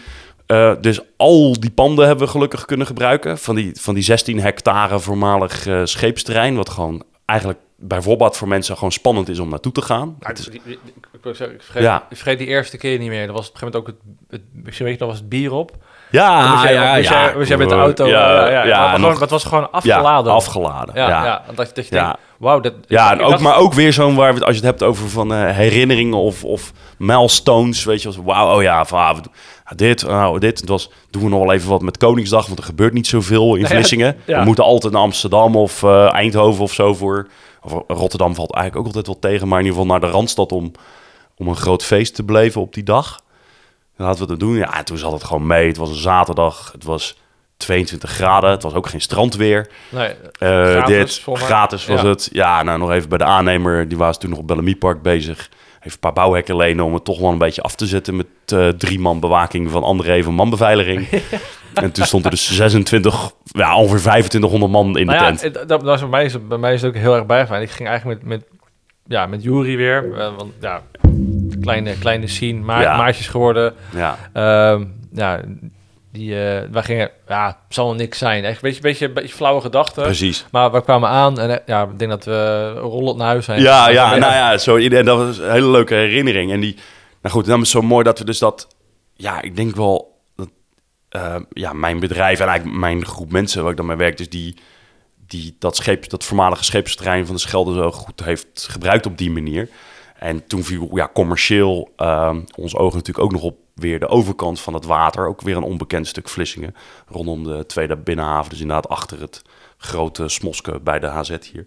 eh, dus al die panden hebben we gelukkig kunnen gebruiken. Van die, van die 16 hectare voormalig eh, scheepsterrein. Wat gewoon eigenlijk bijvoorbeeld voor mensen gewoon spannend is om naartoe te gaan. Ja, is- ik, vergeet, Ja. ik vergeet die eerste keer niet meer. Dat was op een gegeven moment ook het, het misschien weet je nog, was het bier op. ja, moest jij, moest jij met de auto. Ja, Ja, ja, ja, nog- gewoon, het was gewoon ja, afgeladen. afgeladen. Ja, ja. ja. dat, dat je Ja. denkt, wauw. Dat, Ja, en ook, maar ook weer zo'n waar we als je het hebt over van eh, herinneringen of, of milestones, weet je, als wauw, oh ja, van, ah, dit, nou, dit. Het was, doen we nog wel even wat met Koningsdag, want er gebeurt niet zoveel in <laughs> ja, Vlissingen. ja. We moeten altijd naar Amsterdam of eh, Eindhoven of zo voor. Of Rotterdam valt eigenlijk ook altijd wel tegen, maar in ieder geval naar de Randstad om, om een groot feest te beleven op die dag. Dan laten we dat doen. Ja, en toen zat het gewoon mee. Het was een zaterdag. Het was 22 graden. Het was ook geen strandweer. Nee, Eh, Gratis, dit, gratis was Ja. het. Ja, nou nog even bij de aannemer. Die was toen nog op Bellamy Park bezig. Heeft een paar bouwhekken lenen om het toch wel een beetje af te zetten... met eh, drie man bewaking van André van manbeveiliging. <laughs> en toen stond er dus 26, ja, ongeveer 2500 man in de nou ja, tent. dat, dat is bij, mij, is bij mij is het ook heel erg bijgaan. Ik ging eigenlijk met, met, ja, met Jury weer. eh, want ja, kleine, kleine scene, ma Ja. maatjes geworden. Ja, Ehm, ja, die, eh wij gingen, ja, het zal niks zijn. Echt, beetje, beetje, beetje flauwe gedachten. precies. Maar we kwamen aan en eh, ja, ik denk dat we rollend naar huis zijn. Ja, ja, nou ja, zo, en dat was een hele leuke herinnering. En die, nou goed, dan is het zo mooi dat we dus dat, ja, ik denk wel, dat, eh, ja, mijn bedrijf en eigenlijk mijn groep mensen waar ik dan mee werk, dus die, die dat scheep, dat voormalige scheepsterrein van de Schelde zo goed heeft gebruikt op die manier. En toen viel ja, commercieel eh, ons oog natuurlijk ook nog op weer de overkant van het water. Ook weer een onbekend stuk Vlissingen. Rondom de tweede binnenhaven. Dus inderdaad achter het grote Smoske bij de HZ hier.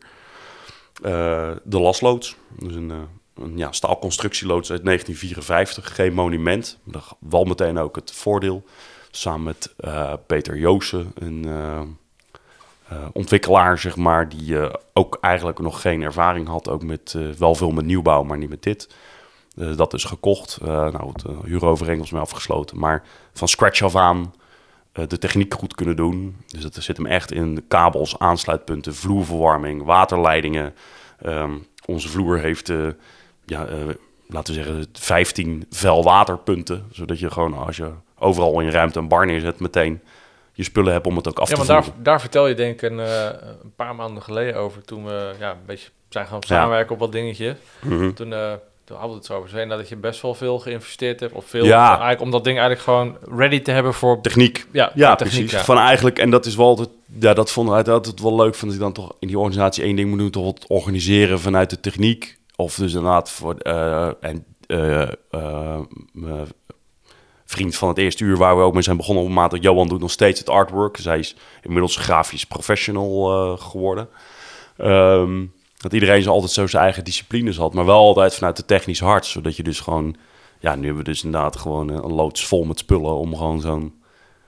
Eh, de Lasloods. Dus een, eh, een ja, staalconstructieloods uit 1954. Geen monument. Wel meteen ook het voordeel. Samen met eh, Peter Joosen, een ontwikkelaar, zeg maar. Die ook eigenlijk nog geen ervaring had. Ook met, wel veel met nieuwbouw, maar niet met dit. Eh, dat is gekocht. Eh nou, het uh, huurovereenkomst mee afgesloten. Maar van scratch af aan eh, de techniek goed kunnen doen. Dus dat zit hem echt in de kabels, aansluitpunten, vloerverwarming, waterleidingen. Ehm, onze vloer heeft, eh, ja, eh, laten we zeggen, 15 vuilwaterpunten. Zodat je gewoon, als je overal in je ruimte een bar neerzet, meteen je spullen hebt om het ook af Ja, te maar daar, voeren. daar vertel je denk ik een, eh, een paar maanden geleden over. Toen we ja, een beetje zijn gaan Ja. samenwerken op wat dingetjes. Mhm. Toen, toen hadden we het zo over. Zei dat je best wel veel geïnvesteerd hebt. Of veel, Ja. eigenlijk, om dat ding eigenlijk gewoon ready te hebben voor... Techniek. Ja, Ja, techniek, precies. ja. Van eigenlijk, en dat is wel altijd, ja, dat vonden wij altijd wel leuk, van dat je dan toch in die organisatie één ding moet doen, toch wat organiseren vanuit de techniek. Of dus inderdaad voor, eh, en eh, eh, mijn vriend van het eerste uur, waar we ook mee zijn begonnen op een maand, dat Johan doet nog steeds het artwork. Zij is inmiddels grafisch professional eh, geworden. Ehm, dat iedereen zo altijd zo zijn eigen disciplines had, maar wel altijd vanuit de technisch hart, zodat je dus gewoon, ja, nu hebben we dus inderdaad gewoon eh, een loods vol met spullen om gewoon zo'n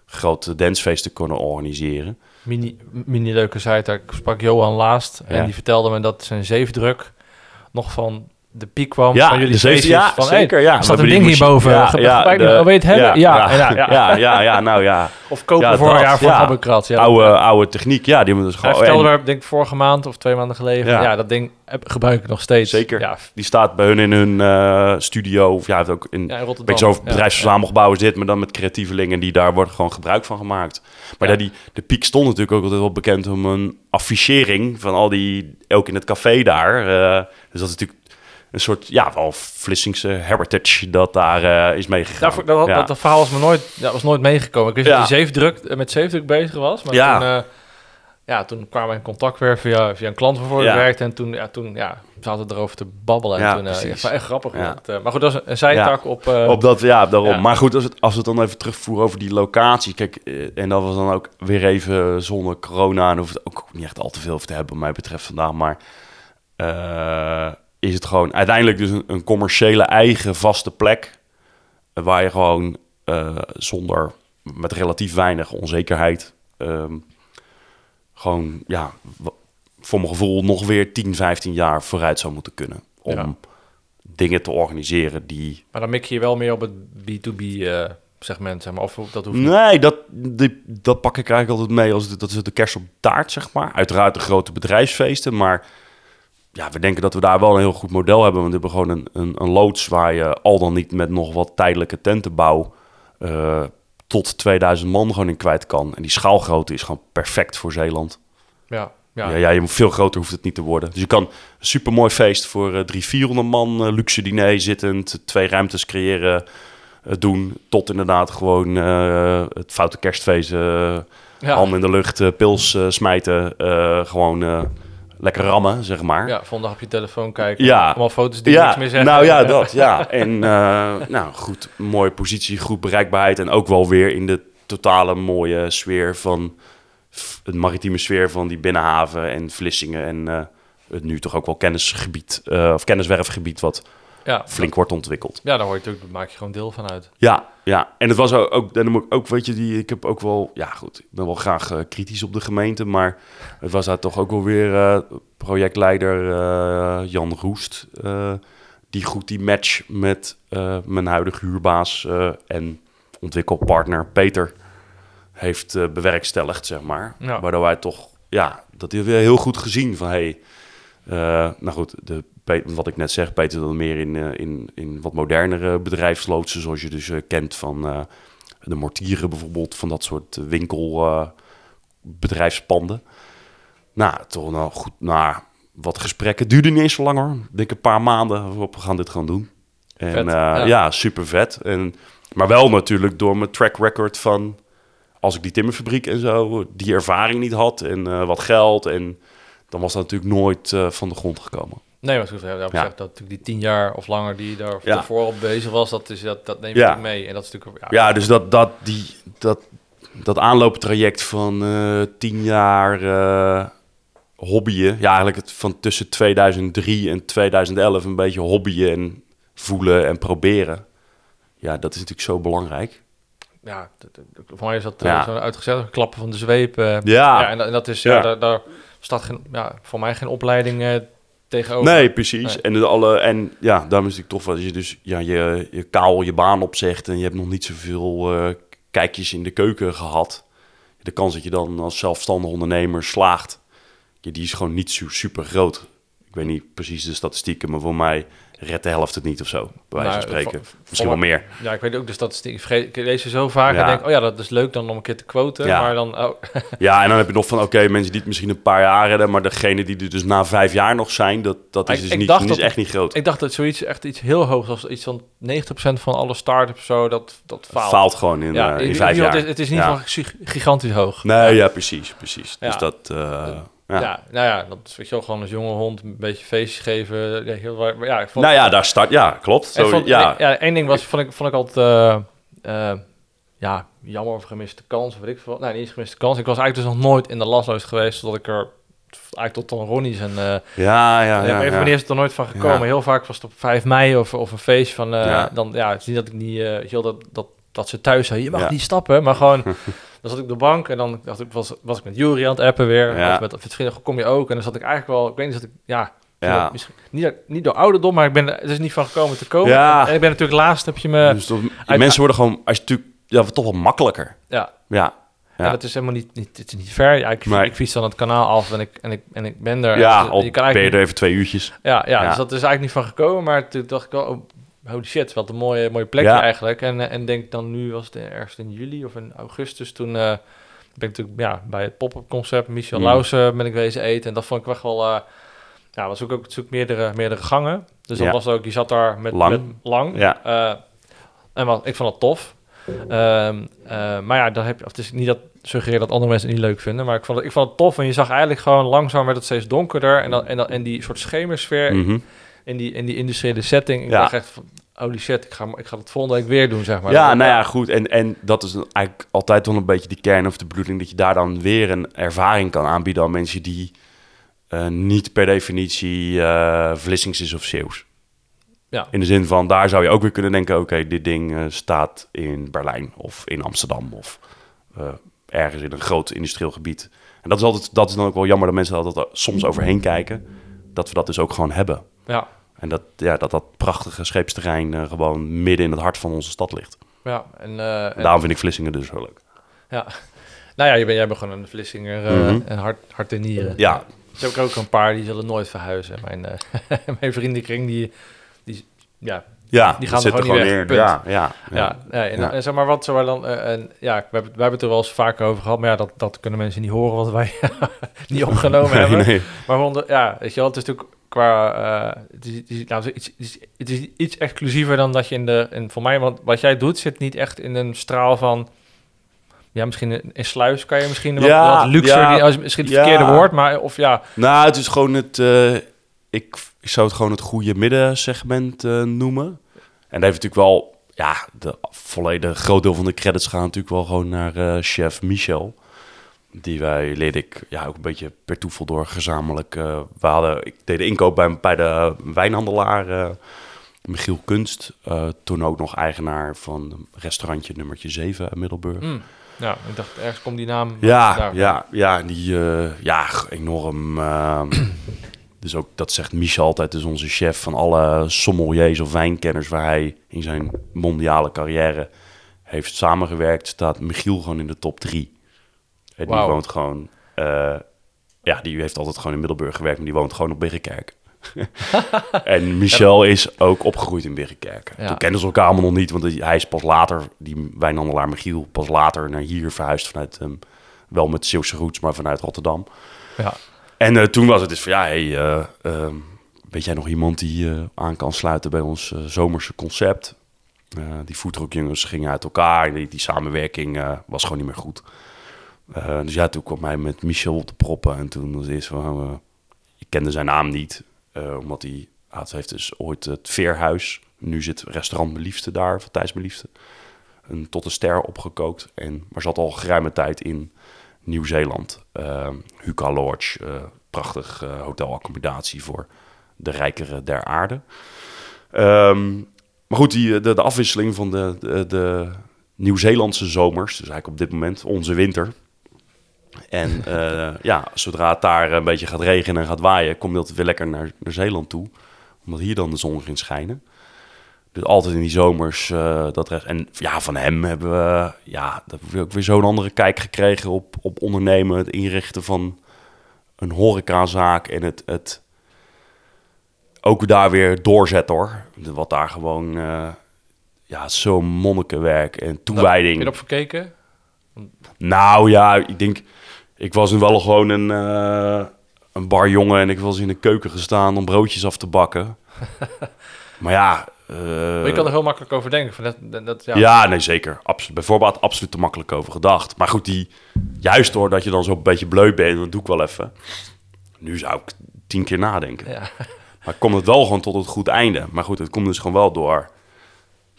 groot dancefeest te kunnen organiseren. Mini, mini leuke site. Ik sprak Johan laatst. En Ja. die vertelde me dat zijn zeefdruk nog van de piek kwam Ja, van jullie feestjes. ja, van, zeker, hey, ja. Staat een ding hierboven. Ge- ja, de- het hebben? Ja, ja, ja, ja, nou ja. Of kopen vorig dat, jaar van ja. Oude, oude techniek, ja, die hebben we dus Hij gewoon... vertelde en me, denk ik, vorige maand of twee maanden geleden. Ja, dat ding gebruik ik nog steeds. Zeker. Ja, Die staat bij hun in hun eh, studio, of ja, het ook in... ja in Rotterdam. Zo'n bedrijfsverzamelgebouw is dit, maar dan met creatievelingen die daar wordt gewoon gebruik van gemaakt. Maar ja. die, de piek stond natuurlijk ook altijd wel bekend om een affichering van al die, ook in het café daar. eh, dus dat is natuurlijk een soort, ja, wel Vlissingse heritage dat daar eh, is meegegaan. Dat, ja. dat, dat verhaal was me nooit, ja, was nooit meegekomen. Ik wist Ja. dat hij zeefdruk, met zeefdruk bezig was. Maar Ja. toen, eh, ja, toen kwamen we in contact weer via, via een klant waarvoor ik Ja. werkte. En toen, ja, toen ja, zaten we erover te babbelen. En Ja, toen, eh, echt grappig. Ja. Dat, eh, maar goed, dat is een zijtak op... Op dat, ja, daarom. Maar goed, als, het, als we het dan even terugvoeren over die locatie. Kijk, en dat was dan ook weer even zonder corona. En hoeft het ook niet echt al te veel over te hebben, wat mij betreft vandaag. Maar is het gewoon uiteindelijk dus een, een commerciële eigen vaste plek. eh, waar je gewoon eh, zonder, met relatief weinig onzekerheid. ehm, gewoon, ja, voor mijn gevoel nog weer 10, 15 jaar vooruit zou moeten kunnen. Om Ja. dingen te organiseren die maar dan mik je wel meer op het B2B-segment, zeg maar. Of dat hoeft niet. Nee, dat, die, dat pak ik eigenlijk altijd mee als de, dat is de kerst op taart, zeg maar. Uiteraard de grote bedrijfsfeesten, maar ja, we denken dat we daar wel een heel goed model hebben. Want we hebben gewoon een, een, een loods waar je al dan niet met nog wat tijdelijke tentenbouw eh, tot 2000 man gewoon in kwijt kan. En die schaalgrootte is gewoon perfect voor Zeeland. Ja, ja. Ja, ja, je moet veel groter hoeft het niet te worden. Dus je kan een supermooi feest voor eh 300, 400 man, eh, luxe diner zittend, twee ruimtes creëren, eh, doen. Tot inderdaad gewoon het foute kerstfeest, Ja. handen in de lucht, pils smijten. gewoon lekker rammen, zeg maar. Ja, vandaag op je telefoon kijken. Ja. Allemaal foto's die ja, niks meer zeggen. nou ja, <laughs> dat, ja. En eh, <laughs> nou goed, mooie positie, goed bereikbaarheid en ook wel weer in de totale mooie sfeer van het maritieme sfeer van die binnenhaven en Vlissingen en eh, het nu toch ook wel kennisgebied eh, of kenniswerfgebied wat Ja, flink wordt ontwikkeld. ja, daar word je natuurlijk, daar maak je gewoon deel van uit. Ja, ja. En het was ook, ook, en dan moet ik ook, weet je, die, ik heb ook wel, ja goed, ik ben wel graag eh, kritisch op de gemeente, maar het was daar toch ook wel weer eh, projectleider eh, Jan Roest, die goed die match met mijn huidige huurbaas en ontwikkelpartner Peter heeft bewerkstelligd, zeg maar. Ja. Waardoor wij toch, ja, dat hij weer heel goed gezien van, hey, nou goed, de, wat ik net zeg, Peter dan meer in, eh, in, in wat modernere bedrijfsloodsen, zoals je dus eh, kent van eh, de mortieren bijvoorbeeld, van dat soort winkelbedrijfspanden. nou, toch nou goed, nou, wat gesprekken. Duurde niet eens zo lang hoor. Ik denk een paar maanden, we gaan dit gewoon doen. En Vet, ja. ja. super vet. En, maar wel natuurlijk door mijn track record van als ik die timmerfabriek en zo, die ervaring niet had en wat geld. En dan was dat natuurlijk nooit van de grond gekomen. Nee, maar goed, ja, dat Ja. dat natuurlijk die tien jaar of langer die daar Ja. daarvoor op bezig was, dat, is, dat, dat neem je Ja. mee. En dat is natuurlijk... Ja, dus dat, dat, die, dat, dat aanlooptraject van eh, tien jaar eh, hobbyen. Ja, eigenlijk het, van tussen 2003 en 2011 een beetje hobbyen en voelen en proberen. Ja, dat is natuurlijk zo belangrijk. ja, voor mij is dat Ja. uh, zo'n uitgezet klappen van de zweep. eh. Ja. ja en, dat- is, ja, Ja. daar, daar staat geen, ja, voor mij geen opleiding eh, tegenover. Nee, precies. Nee. En, de alle, en ja, daarom is het natuurlijk tof als je dus ja, je, je kaal je baan opzegt en je hebt nog niet zoveel eh, kijkjes in de keuken gehad. De kans dat je dan als zelfstandig ondernemer slaagt, die is gewoon niet su- super groot. Ik weet niet precies de statistieken, maar voor mij redt de helft het niet of zo, bij wijze van Nou, spreken. Misschien wel meer. Ja, ik weet ook de statistiek. Ik, vergeet, ik lees ze zo vaak Ja. en denk, oh ja, dat is leuk dan om een keer te quoten. Ja. Maar dan, oh, <laughs> Ja, en dan heb je nog van, oké, mensen die het misschien een paar jaar redden, maar degene die er dus na vijf jaar nog zijn, dat, dat is Ik- dus ik niet, dacht dat is dat- echt niet groot. ik dacht dat zoiets echt iets heel hoogs als iets van 90% van alle start-ups zo, dat, dat faalt. Faalt gewoon in, ja, eh, in vijf jaar. Het is, het is in ieder Ja. geval gi- gigantisch hoog. Nee, ja, precies, precies. Dus dat, eh, Ja. ja. nou ja, dat is weet je wel, gewoon als jonge hond een beetje feestjes geven. Ja, heel, waar- ja, ik vond, Nou ja, daar start, ja, klopt. Zo, vond, ja. ja, één ding was, vond ik, vond ik altijd, eh, ja, jammer of gemiste kans, of weet ik veel. Nee, niet eens gemiste kans. Ik was eigenlijk dus nog nooit in de lasloos geweest, zodat ik er eigenlijk tot dan Ronnie's en... eh ja, ja, ja, even ja. is het er nooit van gekomen. Heel vaak was het op 5 mei of, of een feest van... Dan, ja, het is niet dat ik niet... wel, dat, dat, dat ze thuis zeiden, je mag Ja. niet stappen. Maar gewoon, <laughs> dan zat ik op de bank en dan dacht ik, was, was ik met Jury aan het appen weer. Ja. Of met, met vrienden, kom je ook? En dan zat ik eigenlijk wel... Ik weet niet, dat ik... Ja, Ja. misschien, niet, niet door ouderdom, maar ik ben, er- het is niet van gekomen te komen. Ja. En ik ben natuurlijk laatst, heb je me... Dus uit- mensen worden gewoon, als je natuurlijk, ja, toch wel makkelijker. ja, Ja, En dat is helemaal niet, niet, het is niet ver. Ja, ik, ik fiets dan het kanaal af en ik, en ik, en ik ben er. ja, En al je kan ben je er even twee uurtjes. Ja, ja, Ja. dus dat is eigenlijk niet van gekomen. Maar toen dacht ik wel, oh, holy shit, wat een mooie, mooie plekje Ja. eigenlijk. En, eh, en denk dan nu, was het ergens in juli of in augustus, toen eh, ben ik natuurlijk ja, bij het pop-up concept, Michel Mm. Lausen ben ik wezen eten. En dat vond ik echt wel, eh, ja, was ook, ook natuurlijk meerdere, meerdere gangen. Dus dat Ja. was ook, je zat daar met Lang. met lang. Ja. En wat, ik vond het tof. Ehm, eh, maar ja, dan heb je, of het is niet dat suggereer dat andere mensen het niet leuk vinden, maar ik vond het, ik vond het tof. En je zag eigenlijk gewoon langzaam werd het steeds donkerder en dan en, dan, en die soort schemersfeer Mhm. In die, in die industriële setting. Ik Ja. dacht echt van, holy shit, ik ga, ik ga het volgende week weer doen, zeg maar. Ja, nou ja, goed. En, en dat is eigenlijk altijd wel een beetje die kern of de bedoeling... dat je daar dan weer een ervaring kan aanbieden aan mensen die eh, niet per definitie eh Vlissings is of Zeeuws. Ja. In de zin van, daar zou je ook weer kunnen denken... oké, dit ding eh, staat in Berlijn of in Amsterdam... of ergens in een groot industrieel gebied. En dat is, altijd, dat is dan ook wel jammer dat mensen altijd soms overheen kijken... dat we dat dus ook gewoon hebben. Ja, En dat ja, dat, dat prachtige scheepsterrein eh, gewoon midden in het hart van onze stad ligt. ja. En, eh, en- Daarom vind ik Vlissingen dus zo leuk. ja. <laughs> Nou ja, je bent, jij bent gewoon een Vlissinger eh, Mhm. en hart, hart en nieren. Ja, Er zijn ook een paar die zullen nooit verhuizen. Mijn, <laughs> mijn vriendenkring, die, die ja, ja Die gaan er gewoon neer. Ja, ja, ja. Ja, nee, en, Ja. en zeg maar wat, dan, en, ja, we hebben, we hebben het er wel eens vaker over gehad, maar ja, dat, dat kunnen mensen niet horen wat wij <laughs> niet opgenomen Nee, hebben. nee. Maar onder, ja, weet je wel, het is natuurlijk qua, eh, het, is, het, is, nou, het, is, het, is, het is iets exclusiever dan dat je in de, en voor mij, want wat jij doet zit niet echt in een straal van ja, misschien in, in Sluis kan je misschien wat, Ja, wat luxer, ja, die, als misschien het ja. verkeerde woord, maar of ja, Nou, het is gewoon het... eh, ik, ik zou het gewoon het goede middensegment eh, noemen. En daar heeft natuurlijk wel... Ja, de volledig groot deel van de credits gaan natuurlijk wel gewoon naar chef Michel. Die wij leerde ik ja, ook een beetje per toeval door gezamenlijk. eh, we hadden, ik deed de inkoop bij, bij de wijnhandelaar eh, Michiel Kunst. eh, toen ook nog eigenaar van restaurantje nummertje 7 in Middelburg. hm, ja, ik dacht ergens komt die naam Ja, daar. ja, ja, die, ja, enorm. <clears throat> dus ook, dat zegt Michel altijd, is onze chef van alle sommeliers of wijnkenners waar hij in zijn mondiale carrière heeft samengewerkt, staat Michiel gewoon in de top drie. En die woont gewoon, eh, ja, die heeft altijd gewoon in Middelburg gewerkt, maar die woont gewoon op Biggenkerk. <laughs> en Michel is ook opgegroeid in Biggenkerk. Ja. Toen kenden ze elkaar allemaal nog niet, want hij is pas later, die wijnhandelaar Michiel, pas later naar hier verhuisd vanuit, ehm, wel met Zeeuwse roots, maar vanuit Rotterdam. Ja. En eh, toen was het dus van, ja, hey, eh, ehm, weet jij nog iemand die aan kan sluiten bij ons zomerse concept? Die foodtruckjongens gingen uit elkaar die, die samenwerking was gewoon niet meer goed. Eh, dus ja, toen kwam hij met Michel op de proppen en toen was eerst van, eh, ik kende zijn naam niet, eh, omdat hij, ah, heeft dus ooit het Veerhuis, nu zit restaurant Liefste daar, van Thijs Liefste, een tot een ster opgekookt. En, maar zat al geruime tijd in Nieuw-Zeeland. Huka Lodge, prachtig hotelaccommodatie voor de rijkere der aarde. Ehm, maar goed, die, de, de afwisseling van de, de Nieuw-Zeelandse zomers, dus eigenlijk op dit moment onze winter. En eh, ja, zodra het daar een beetje gaat regenen en gaat waaien, komt dat weer lekker naar, naar Zeeland toe. Omdat hier dan de zon ging schijnen. Dus altijd in die zomers eh, dat rest. En ja, van hem hebben we, ja, dat hebben we ook weer zo'n andere kijk gekregen op, op ondernemen, het inrichten van een horecazaak en het, het ook daar weer doorzetten hoor. Wat daar gewoon, eh, ja, zo'n monnikenwerk en Heb je toewijding. erop verkeken? Nou ja, ik denk, ik was nu wel gewoon een, eh, een barjongen en ik was in de keuken gestaan om broodjes af te bakken. <laughs> maar ja. Maar je kan er heel makkelijk over denken. Van dat, dat, ja. ja. nee, zeker. Absoluut. Bijvoorbeeld absoluut te makkelijk over gedacht. Maar goed, die, juist door dat je dan zo'n beetje bleu bent, dat doe ik wel even. Nu zou ik tien keer nadenken. Ja. Maar komt het wel gewoon tot het goed einde. Maar goed, het komt dus gewoon wel door.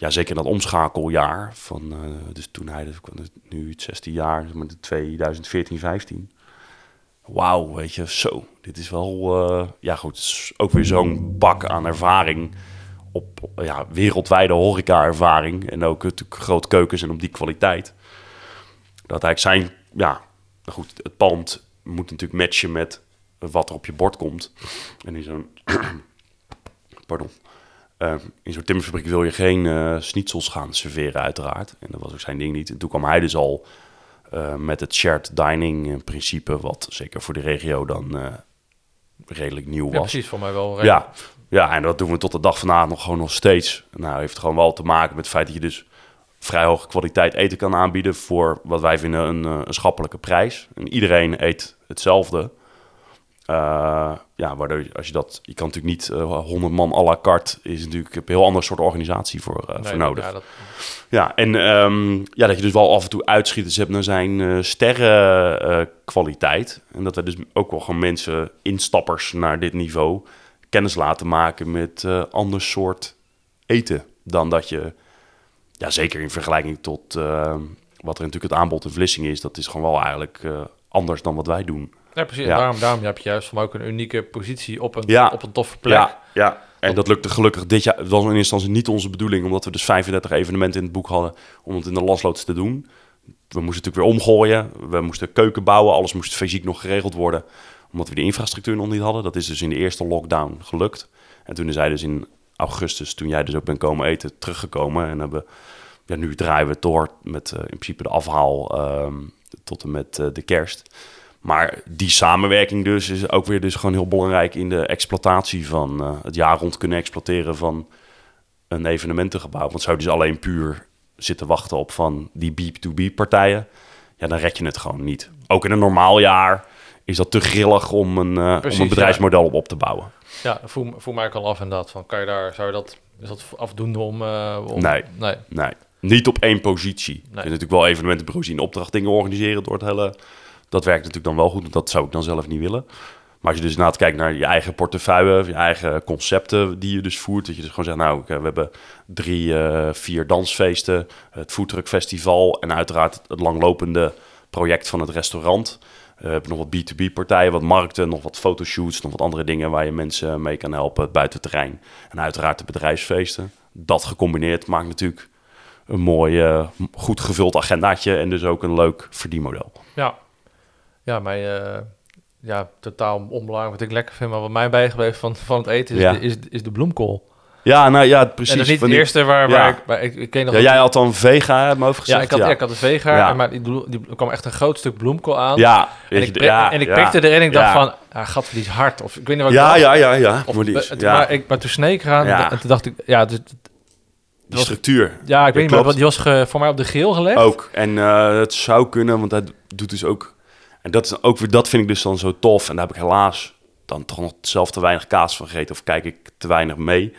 Ja, zeker dat omschakeljaar. Van, eh, dus toen hij, dus, nu het 16 jaar, maar de 2014, 15. Wauw, weet je, zo. Dit is wel, eh, ja goed, ook weer zo'n bak aan ervaring. Op ja, wereldwijde horeca-ervaring. En ook natuurlijk grote keukens en op die kwaliteit. Dat eigenlijk zijn, ja, nou goed, het pand moet natuurlijk matchen met wat er op je bord komt. En in zo'n, <clears throat> pardon, Eh, in zo'n timmerfabriek wil je geen eh schnitzels gaan serveren uiteraard. En dat was ook zijn ding niet. En toen kwam hij dus al eh, met het shared dining eh, principe, wat zeker voor de regio dan redelijk nieuw was. Ja, precies. Voor mij wel. Ja, ja, en dat doen we tot de dag vandaag nog gewoon nog steeds. Nou, heeft gewoon wel te maken met het feit dat je dus vrij hoge kwaliteit eten kan aanbieden voor wat wij vinden een, een schappelijke prijs. En iedereen eet hetzelfde. Eh, ja, waardoor je- als je dat, je kan natuurlijk niet eh 100 man à la carte, is natuurlijk een heel ander soort organisatie voor, eh, Nee, voor nodig. Ja, dat, Ja, en ehm, ja, dat je dus wel af en toe uitschieters hebt naar zijn sterrenkwaliteit. en dat we dus ook wel gewoon mensen, instappers naar dit niveau, kennis laten maken met ander soort eten. Dan dat je, ja, zeker in vergelijking tot eh, wat er natuurlijk het aanbod in Vlissingen is, dat is gewoon wel eigenlijk anders dan wat wij doen. Ja, precies. Ja. Daarom, daarom heb je juist mij ook een unieke positie op een, Ja. op een toffe plek. Ja, ja. En dat lukte gelukkig dit jaar. Het was in eerste instantie niet onze bedoeling, omdat we dus 35 evenementen in het boek hadden om het in de lasloods te doen. We moesten natuurlijk weer omgooien. We moesten keuken bouwen. Alles moest fysiek nog geregeld worden, omdat we de infrastructuur nog niet hadden. Dat is dus in de eerste lockdown gelukt. En toen is hij dus in augustus, toen jij dus ook bent komen eten, teruggekomen. En hebben, ja, nu draaien we door met eh, in principe de afhaal ehm, tot en met eh, de kerst. Maar die samenwerking dus is ook weer dus gewoon heel belangrijk in de exploitatie van eh, het jaar rond kunnen exploiteren van een evenementengebouw. Want zou je dus alleen puur zitten wachten op van die B2B partijen, ja, dan red je het gewoon niet. Ook in een normaal jaar is dat te grillig om een, eh, om een bedrijfsmodel op op te bouwen. Ja, voel, voel mij ook al af inderdaad. Van, kan je daar, zou je dat, is dat afdoende om... eh, om Nee. nee. Nee. Niet op één positie. Je Nee. kunt natuurlijk wel evenementenbureaus die in opdracht dingen organiseren door het hele... Dat werkt natuurlijk dan wel goed, want dat zou ik dan zelf niet willen. Maar als je dus inderdaad kijkt naar je eigen portefeuille, je eigen concepten die je dus voert. Dat je dus gewoon zegt, nou, oké, we hebben drie, eh, vier dansfeesten, het Foodtruck Festival en uiteraard het langlopende project van het restaurant. Eh, we hebben nog wat B2B-partijen, wat markten, nog wat fotoshoots, nog wat andere dingen waar je mensen mee kan helpen, het buitenterrein. En uiteraard de bedrijfsfeesten. Dat gecombineerd maakt natuurlijk een mooi, eh, goed gevuld agendaatje en dus ook een leuk verdienmodel. Ja, ja mij, eh, ja, totaal onbelangrijk. Wat ik lekker vind, maar wat mij bijgebleven van, van het eten is, Ja. de, is, is de bloemkool. Ja, nou ja, precies. en dat is niet het eerste waar, Ja. waar ik... Waar ik, ik ken nog Ja, een- jij had dan vega uit mijn hoofd gezegd. ja, ik had, ja. ik had een vega, maar die, die, kwam echt een groot stuk bloemkool aan. Ja, en ik, en ik ja. prikte erin en ik dacht van, ah, gat, die is hard. Of ik weet niet wat Ja, ja, ja, ja. Of, maar, maar, ik, maar toen sneek ik eraan Ja. en toen dacht ik, ja, dus, die structuur ja ik weet niet want die was ge- voor mij op de geel gelegd. ook. En eh, het zou kunnen, want hij doet dus ook... En dat, is ook weer, dat vind ik dus dan zo tof. En daar heb ik helaas dan toch nog zelf te weinig kaas van gegeten. Of kijk ik te weinig mee.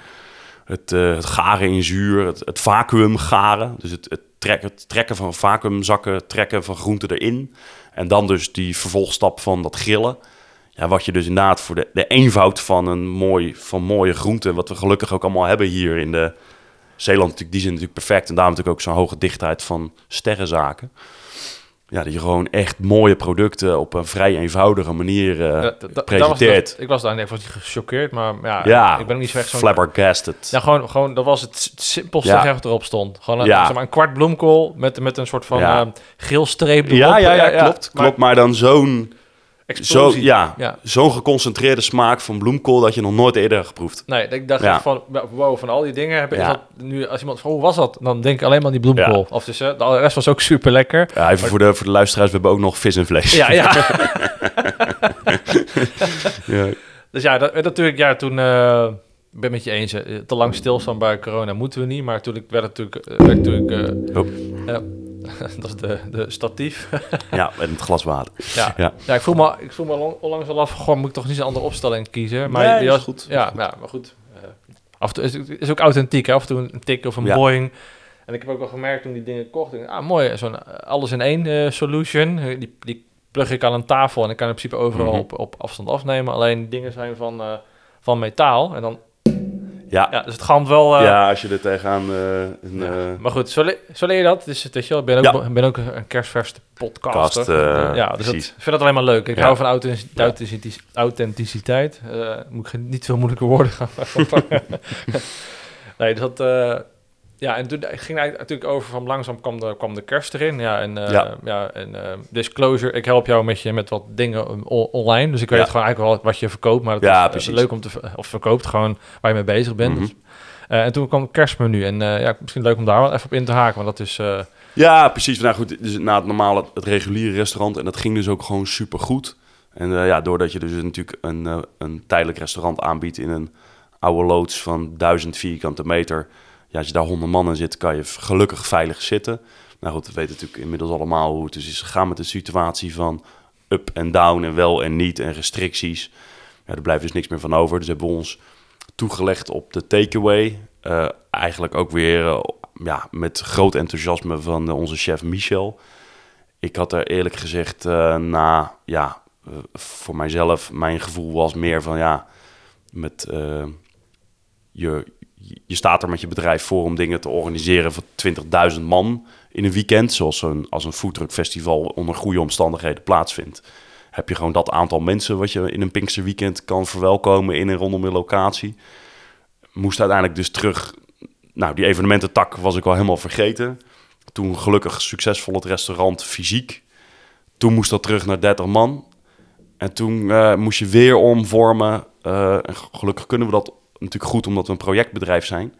Het, eh, het garen in zuur, het, het vacuüm garen. Dus het, het, het trekken van vacuümzakken, trekken van groenten erin. En dan dus die vervolgstap van dat grillen. Ja, wat je dus inderdaad voor de, de eenvoud van een mooi, van mooie groenten... wat we gelukkig ook allemaal hebben hier in de Zeeland... die zijn natuurlijk perfect. En daarom natuurlijk ook zo'n hoge dichtheid van sterrenzaken. Ja, dat je gewoon echt mooie producten op een vrij eenvoudige manier Ja, dat presenteert. was- ik was daar net niet gechoqueerd, maar ja, ja, ik ben niet zo echt zo'n... flabbergasted. Ja, gewoon, gewoon, dat was het simpelste Ja. gerecht wat erop stond. Gewoon een, Ja. zeg maar, een kwart bloemkool met, met een soort van eh, geel streep erop. ja, ja, ja, klopt. maar klopt. Maar dan zo'n zo, ja, Ja. zo'n geconcentreerde smaak van bloemkool... dat je nog nooit eerder hebt geproefd. Nee, ik dacht Ja. van, wow, van al die dingen heb ik Ja. nu, als iemand van, hoe was dat? Dan denk ik alleen maar aan die bloemkool. Of dus, de rest was ook super lekker. Ja, even voor, de, voor de luisteraars, we hebben ook nog vis en vlees. Ja, ja. <laughs> Ja. dus ja, dat, natuurlijk, ja, toen, eh, ik ben met je eens, te lang stilstaan bij corona moeten we niet. Maar toen ik werd natuurlijk, eh, werd natuurlijk eh, Oh. ja, <laughs> dat is de, de statief. <laughs> ja, met het glas water. Ja, ja. Ja. ik voel me, ik voel me lang- onlangs al af, gewoon moet ik toch niet een andere opstelling kiezen. Maar Nee, je is goed, Ja, ja, maar goed. eh, af en toe is, is ook authentiek, hè? af en toe een tik of een Ja. boing. En ik heb ook wel gemerkt toen die dingen kocht, ah mooi, zo'n eh, alles in één eh, solution. Die, die plug ik aan een tafel en ik kan in principe overal Mhm. op, op afstand afnemen. Alleen dingen zijn van, eh, van metaal en dan, Ja, ja, dus het galmt wel... eh, ja als je er tegenaan... een, ja. eh, Maar goed, zo, le- zo leer je dat. Dus, je wel, ik ben ook, Ja. ben ook een kerstverse podcast. Kast, eh, ja, dus dat, ik vind dat alleen maar leuk. Ik hou van authentic- authentic- authenticiteit. Moet ik geen- niet veel moeilijke woorden gaan <laughs> nee, dus dat... eh, ja, en toen ging het eigenlijk natuurlijk over van langzaam kwam de, kwam de kerst erin. Ja, en, eh, ja. Ja. en eh, disclosure, ik help jou met, je, met wat dingen um, online. Dus ik weet Ja. gewoon eigenlijk wel wat je verkoopt. Maar het Ja, is, eh, precies. leuk om te... Of verkoopt gewoon waar je mee bezig bent. Mhm. Dus, eh, en toen kwam het kerstmenu. En eh, ja, misschien leuk om daar wel even op in te haken. Want dat is... eh, Ja, precies. Nou goed, dus na het normale, het reguliere restaurant. En dat ging dus ook gewoon super goed. En eh, ja, doordat je dus natuurlijk een, eh, een tijdelijk restaurant aanbiedt in een oude loods van 1000 vierkante meter. Ja, als je daar 100 man in zit, kan je gelukkig veilig zitten. Nou goed, we weten natuurlijk inmiddels allemaal hoe het dus is gegaan met de situatie van up en down en wel en niet en restricties. Ja, er blijft dus niks meer van over. Dus hebben we ons toegelegd op de takeaway. Eh eigenlijk ook weer eh, ja, met groot enthousiasme van eh, onze chef Michel. Ik had er eerlijk gezegd na, ja, voor mijzelf, mijn gevoel was meer van ja, met je, je staat er met je bedrijf voor om dingen te organiseren voor 20.000 man in een weekend, zoals een, als een foodtruckfestival onder goede omstandigheden plaatsvindt. Heb je gewoon dat aantal mensen wat je in een Pinkster weekend kan verwelkomen in en rondom een locatie. Moest uiteindelijk dus terug. Nou, die evenemententak was ik al helemaal vergeten. Toen gelukkig succesvol het restaurant fysiek. Toen moest dat terug naar 30 man. En toen eh, moest je weer omvormen. Eh, gelukkig kunnen we dat natuurlijk goed, omdat we een projectbedrijf zijn.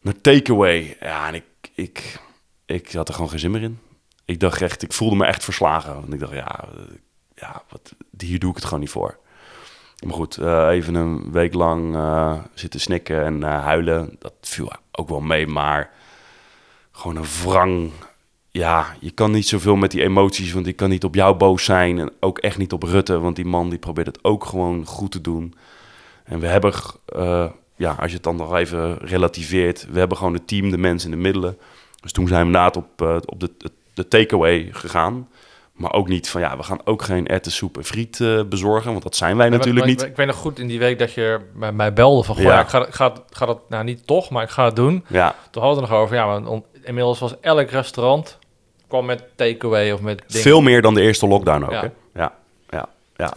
Naar takeaway. Ja, en ik, ik, ik had er gewoon geen zin meer in. Ik dacht echt, ik voelde me echt verslagen. Want ik dacht, ja, eh, ja wat, hier doe ik het gewoon niet voor. Maar goed, eh, even een week lang eh, zitten snikken en huilen. Dat viel ook wel mee, maar gewoon een wrang. Ja, je kan niet zoveel met die emoties, want ik kan niet op jou boos zijn. En ook echt niet op Rutte, want die man die probeert het ook gewoon goed te doen. En we hebben, eh, ja, als je het dan nog even relativeert, we hebben gewoon het team, de mensen en de middelen. Dus toen zijn we inderdaad op, eh, op de, de takeaway gegaan. Maar ook niet van, ja, we gaan ook geen soep en friet eh, bezorgen. Want dat zijn wij natuurlijk Maar- niet. Ik weet nog goed in die week dat je bij mij belde van... Goh, Ja. ik, ga, ik, ga, dat nou niet toch, maar ik ga het doen. Ja, Toen hadden we het nog over... Ja, maar on- inmiddels was elk restaurant... kwam met takeaway of met dingen. veel meer dan de eerste lockdown ook, Ja. hè? Ja, ja, ja.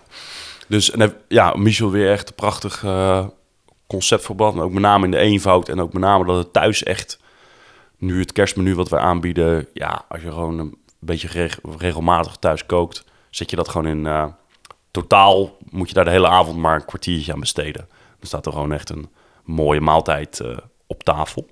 Dus en, ja, Michel weer echt een prachtig eh, concept. Maar ook met name in de eenvoud. En ook met name dat het thuis echt... Nu het kerstmenu wat wij aanbieden... Ja, als je gewoon een beetje reg- regelmatig thuis kookt... Zet je dat gewoon in... eh, totaal moet je daar de hele avond maar een kwartiertje aan besteden. Dan staat er gewoon echt een mooie maaltijd eh, op tafel.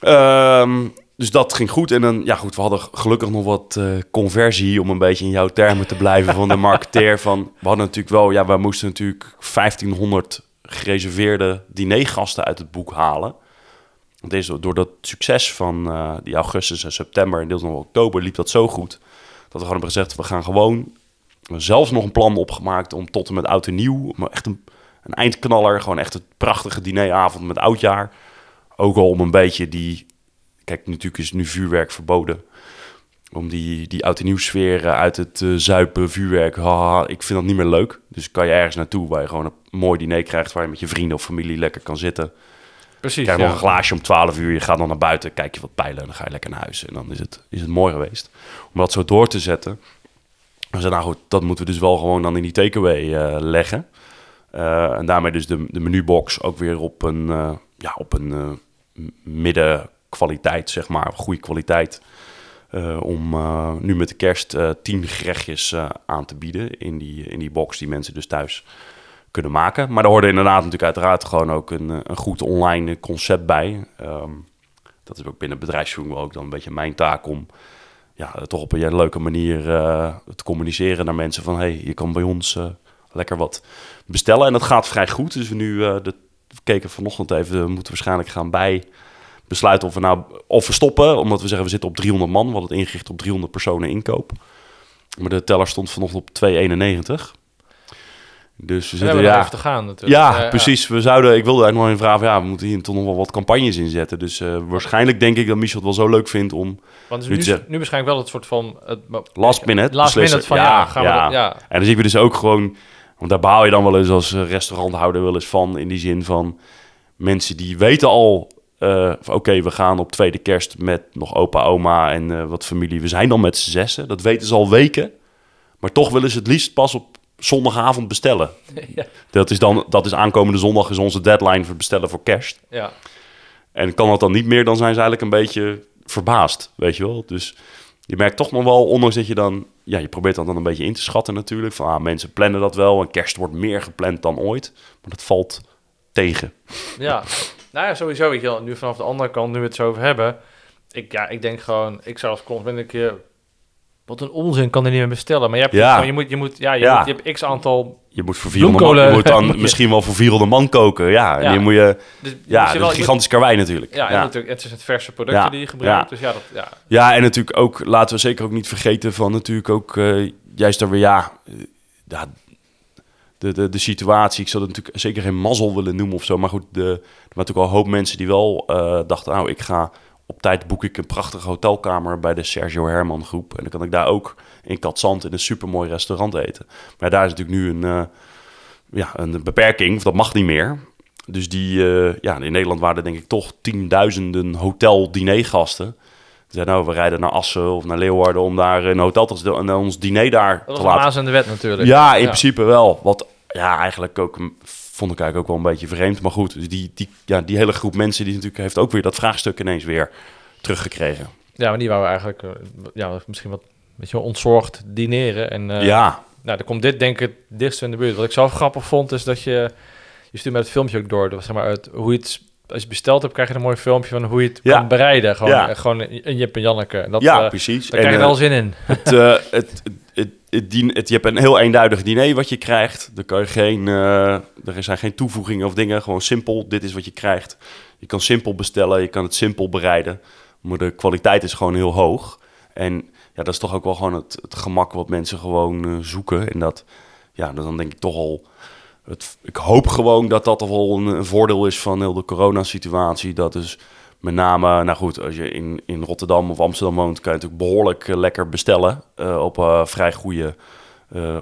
Ehm, dus dat ging goed. En dan, ja goed, we hadden gelukkig nog wat eh, conversie... om een beetje in jouw termen te blijven van de marketeer. Van, we hadden natuurlijk wel... Ja, we moesten natuurlijk 1500 gereserveerde dinergasten uit het boek halen. Deze, door dat succes van eh, die augustus en september... en deels nog oktober liep dat zo goed... dat we gewoon hebben gezegd, we gaan gewoon... Zelfs nog een plan opgemaakt om tot en met oud en nieuw... maar echt een, een eindknaller, gewoon echt een prachtige dineravond met oudjaar... Ook al om een beetje die... Kijk, natuurlijk is nu vuurwerk verboden. Om die, die oud en nieuw sfeer eh, uit het eh, zuipen, vuurwerk. haha, ik vind dat niet meer leuk. Dus kan je ergens naartoe waar je gewoon een mooi diner krijgt... waar je met je vrienden of familie lekker kan zitten. Precies, Krijg ja. nog een glaasje om 12 uur. Je gaat dan naar buiten, kijk je wat pijlen... en dan ga je lekker naar huis. En dan is het, is het mooi geweest. Om dat zo door te zetten... We zeiden, nou goed, dat moeten we dus wel gewoon dan in die takeaway eh, leggen. En daarmee dus de, de menubox ook weer op een, ja, op een eh, middenkwaliteit, zeg maar, goede kwaliteit. Eh, om eh, nu met de kerst eh, tien gerechtjes aan te bieden in die, in die box die mensen dus thuis kunnen maken. Maar daar hoorde inderdaad natuurlijk uiteraard gewoon ook een, een goed online concept bij. Ehm, dat is ook binnen bedrijfsvoering ook dan een beetje mijn taak om ja, toch op een leuke manier te communiceren naar mensen van hey, je kan bij ons lekker wat bestellen. En dat gaat vrij goed. Dus we nu de, we keken vanochtend even, we moeten waarschijnlijk gaan bij besluiten of we nou of we stoppen, omdat we zeggen we zitten op 300 man, we hadden het ingericht op 300 personen inkoop. Maar de teller stond vanochtend op 291. Dus we zitten ja, te gaan natuurlijk. ja, precies. We zouden, ik wilde eigenlijk nog even vragen, ja, we moeten hier toch nog wel wat campagnes inzetten. Dus eh, waarschijnlijk denk ik dat Michel het wel zo leuk vindt om Want Nu te nu, nu waarschijnlijk wel het soort van... Het, last minute Last beslissen. minute van ja, gaan we dat... Ja, En dan zien we dus ook gewoon, want daar behaal je dan wel eens als eh, restauranthouder wel eens van, in die zin van mensen die weten al, eh, oké, we gaan op tweede kerst met nog opa, oma en eh, wat familie. We zijn dan met z'n zessen, dat weten ze al weken. Maar toch willen ze het liefst pas op zondagavond bestellen. <laughs> Ja. Dat is dan, dat is aankomende zondag is onze deadline voor het bestellen voor kerst. ja. En kan dat dan niet meer, dan zijn ze eigenlijk een beetje verbaasd, weet je wel. Dus je merkt toch nog wel, ondanks dat je dan... Ja, je probeert dan, dan een beetje in te schatten natuurlijk. Van, ah, mensen plannen dat wel en kerst wordt meer gepland dan ooit. Maar dat valt tegen. Ja, <laughs> nou ja, sowieso. Weet je wel, nu vanaf de andere kant, nu we het zo over hebben. Ik, ja, ik denk gewoon, ik zou als consument een keer... Wat een onzin, kan er niet meer bestellen. Maar je, hebt Ja. gewoon, je, moet, je, moet, ja, je, Ja. Moet, je hebt x aantal... Je moet voor 400 man, je moet dan <laughs> misschien wel voor 400 man koken. Ja, en Ja. moet je... Dus Ja, dat gigantisch karwei natuurlijk. Ja, en natuurlijk, het is het verse producten die je gebruikt. Ja. Dus ja, dat, ja, Ja, en natuurlijk ook, laten we zeker ook niet vergeten van natuurlijk ook, eh, juist daar weer, ja, eh, ja de, de, de situatie. Ik zou het natuurlijk zeker geen mazzel willen noemen of zo, maar goed, de, er waren natuurlijk al een hoop mensen die wel eh, dachten, nou, ik ga op tijd boek ik een prachtige hotelkamer bij de Sergio Herman groep. En dan kan ik daar ook in Katzand in een supermooi restaurant eten. Maar daar is natuurlijk nu een, eh, ja, een beperking, of dat mag niet meer. Dus die, eh, ja, in Nederland waren er denk ik toch tienduizenden hotel-dinergasten. Ze nou, we rijden naar Assen of naar Leeuwarden om daar een hotel te zitten en ons diner daar dat te laten. de wet natuurlijk. Ja, in principe wel. Wat ja, eigenlijk ook vond ik eigenlijk ook wel een beetje vreemd. Maar goed, dus die, die, ja, die hele groep mensen die natuurlijk heeft ook weer dat vraagstuk ineens weer teruggekregen. Ja, maar die waren eigenlijk eh, ja, misschien wat weet je, wel, ontzorgd dineren. En eh, ja, nou, dan komt dit denk ik het dichtst in de buurt. Wat ik zelf grappig vond, is dat je... Je stuurt met het filmpje ook door. Dat was, zeg maar, uit hoe je het... Als je besteld hebt, krijg je een mooi filmpje van hoe je het Ja. kan bereiden. Gewoon, Ja. eh, gewoon een Jip en Janneke. En dat, ja precies. daar krijg je wel zin in. het, het, het, het, het het- je hebt een heel eenduidig diner wat je krijgt. Er, kan je geen, eh, er zijn geen toevoegingen of dingen. Gewoon simpel, dit is wat je krijgt. Je kan simpel bestellen, je kan het simpel bereiden. Maar de kwaliteit is gewoon heel hoog. En ja, dat is toch ook wel gewoon het, het gemak wat mensen gewoon eh, zoeken. En dat, ja, dan denk ik toch al... Het, ik hoop gewoon dat dat toch wel een, een voordeel is van heel de coronasituatie. Dat dus Met name, nou goed, als je in, in Rotterdam of Amsterdam woont, kan je natuurlijk behoorlijk eh, lekker bestellen eh, op eh, vrij goede,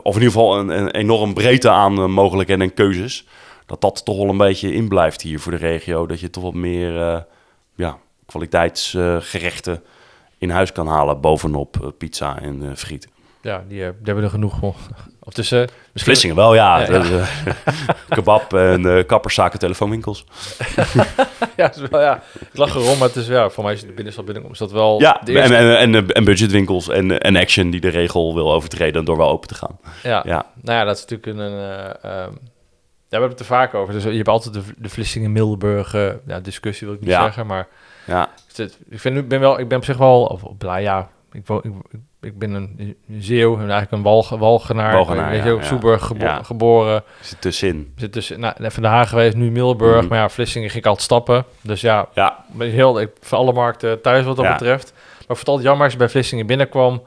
of in ieder geval een, een enorm breedte aan mogelijkheden en keuzes. Dat dat toch wel een beetje in blijft hier voor de regio. Dat je toch wat meer ja, kwaliteitsgerechten in huis kan halen bovenop pizza en friet. Ja, die, eh, die hebben er genoeg voor. Of tussen... misschien- Vlissingen wel, ja. Ja, eh, <laughs> kebab en eh kapperszaken, telefoonwinkels. <laughs> ja, het is wel, ja. Ik lach erom, maar het is, ja, voor mij is het binnenstad binnenkom. Is dat wel Ja, de en, eerste... en, en, eh, en budgetwinkels en, en Action die de regel wil overtreden door wel open te gaan. ja. Ja, Nou ja, dat is natuurlijk een... eh, ehm, ja, we hebben het er vaak over. Dus je hebt altijd de, de Vlissingen-Milburg eh, ja, discussie, wil ik niet Ja. zeggen. Maar ja, ik, vind, ik ben wel, ik ben op zich wel of, blij, ja. Ik, wo- ik, ik, ben een, Zeeuw, en eigenlijk een Walg, Walgenaar. Walgenaar, weet je, ja, op ja. Soeburg gebo- Ja. geboren. zit tussenin. Zit dus nou, even de Haag geweest, nu Milburg. Mhm. Maar ja, Vlissingen ging ik altijd stappen. Dus ja, Ja, heel, ik, voor alle markten thuis wat dat betreft. Maar altijd jammer als je bij Vlissingen binnenkwam.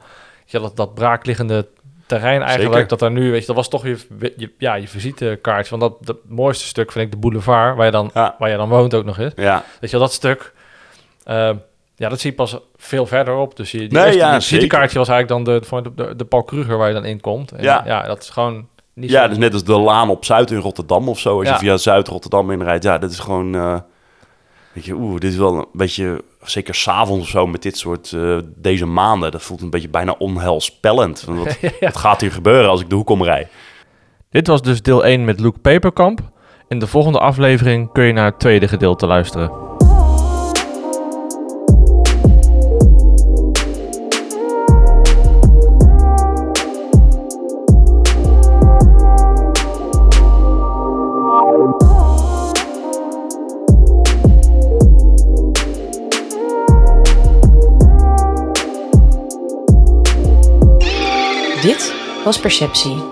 Ja, dat, dat braakliggende terrein eigenlijk. Zeker. Dat daar nu, weet je, dat was toch je, je, ja, je visitekaartje. Want dat, dat mooiste stuk vind ik de boulevard, waar je dan, waar je dan woont ook nog eens. ja. Weet je wel, dat stuk. eh, ja, dat zie je pas veel verder op. Dus je, die Nee, eerste ja, visitekaartje was eigenlijk dan de, de, de, de Paul Kruger waar je dan in komt. En Ja. ja, dat is gewoon niet ja dus net als de Laan op Zuid in Rotterdam of zo. Als Ja. je via Zuid-Rotterdam inrijdt. Ja, dat is gewoon... eh, weet je, oeh, dit is wel een beetje... Zeker s'avonds of zo met dit soort... eh, deze maanden. Dat voelt een beetje bijna onheilspellend. Want Wat, <laughs> Ja. wat gaat hier gebeuren als ik de hoek omrij? Dit was dus deel 1 met Luke Peperkamp. In de volgende aflevering kun je naar het tweede gedeelte luisteren. Dit was Perceptie,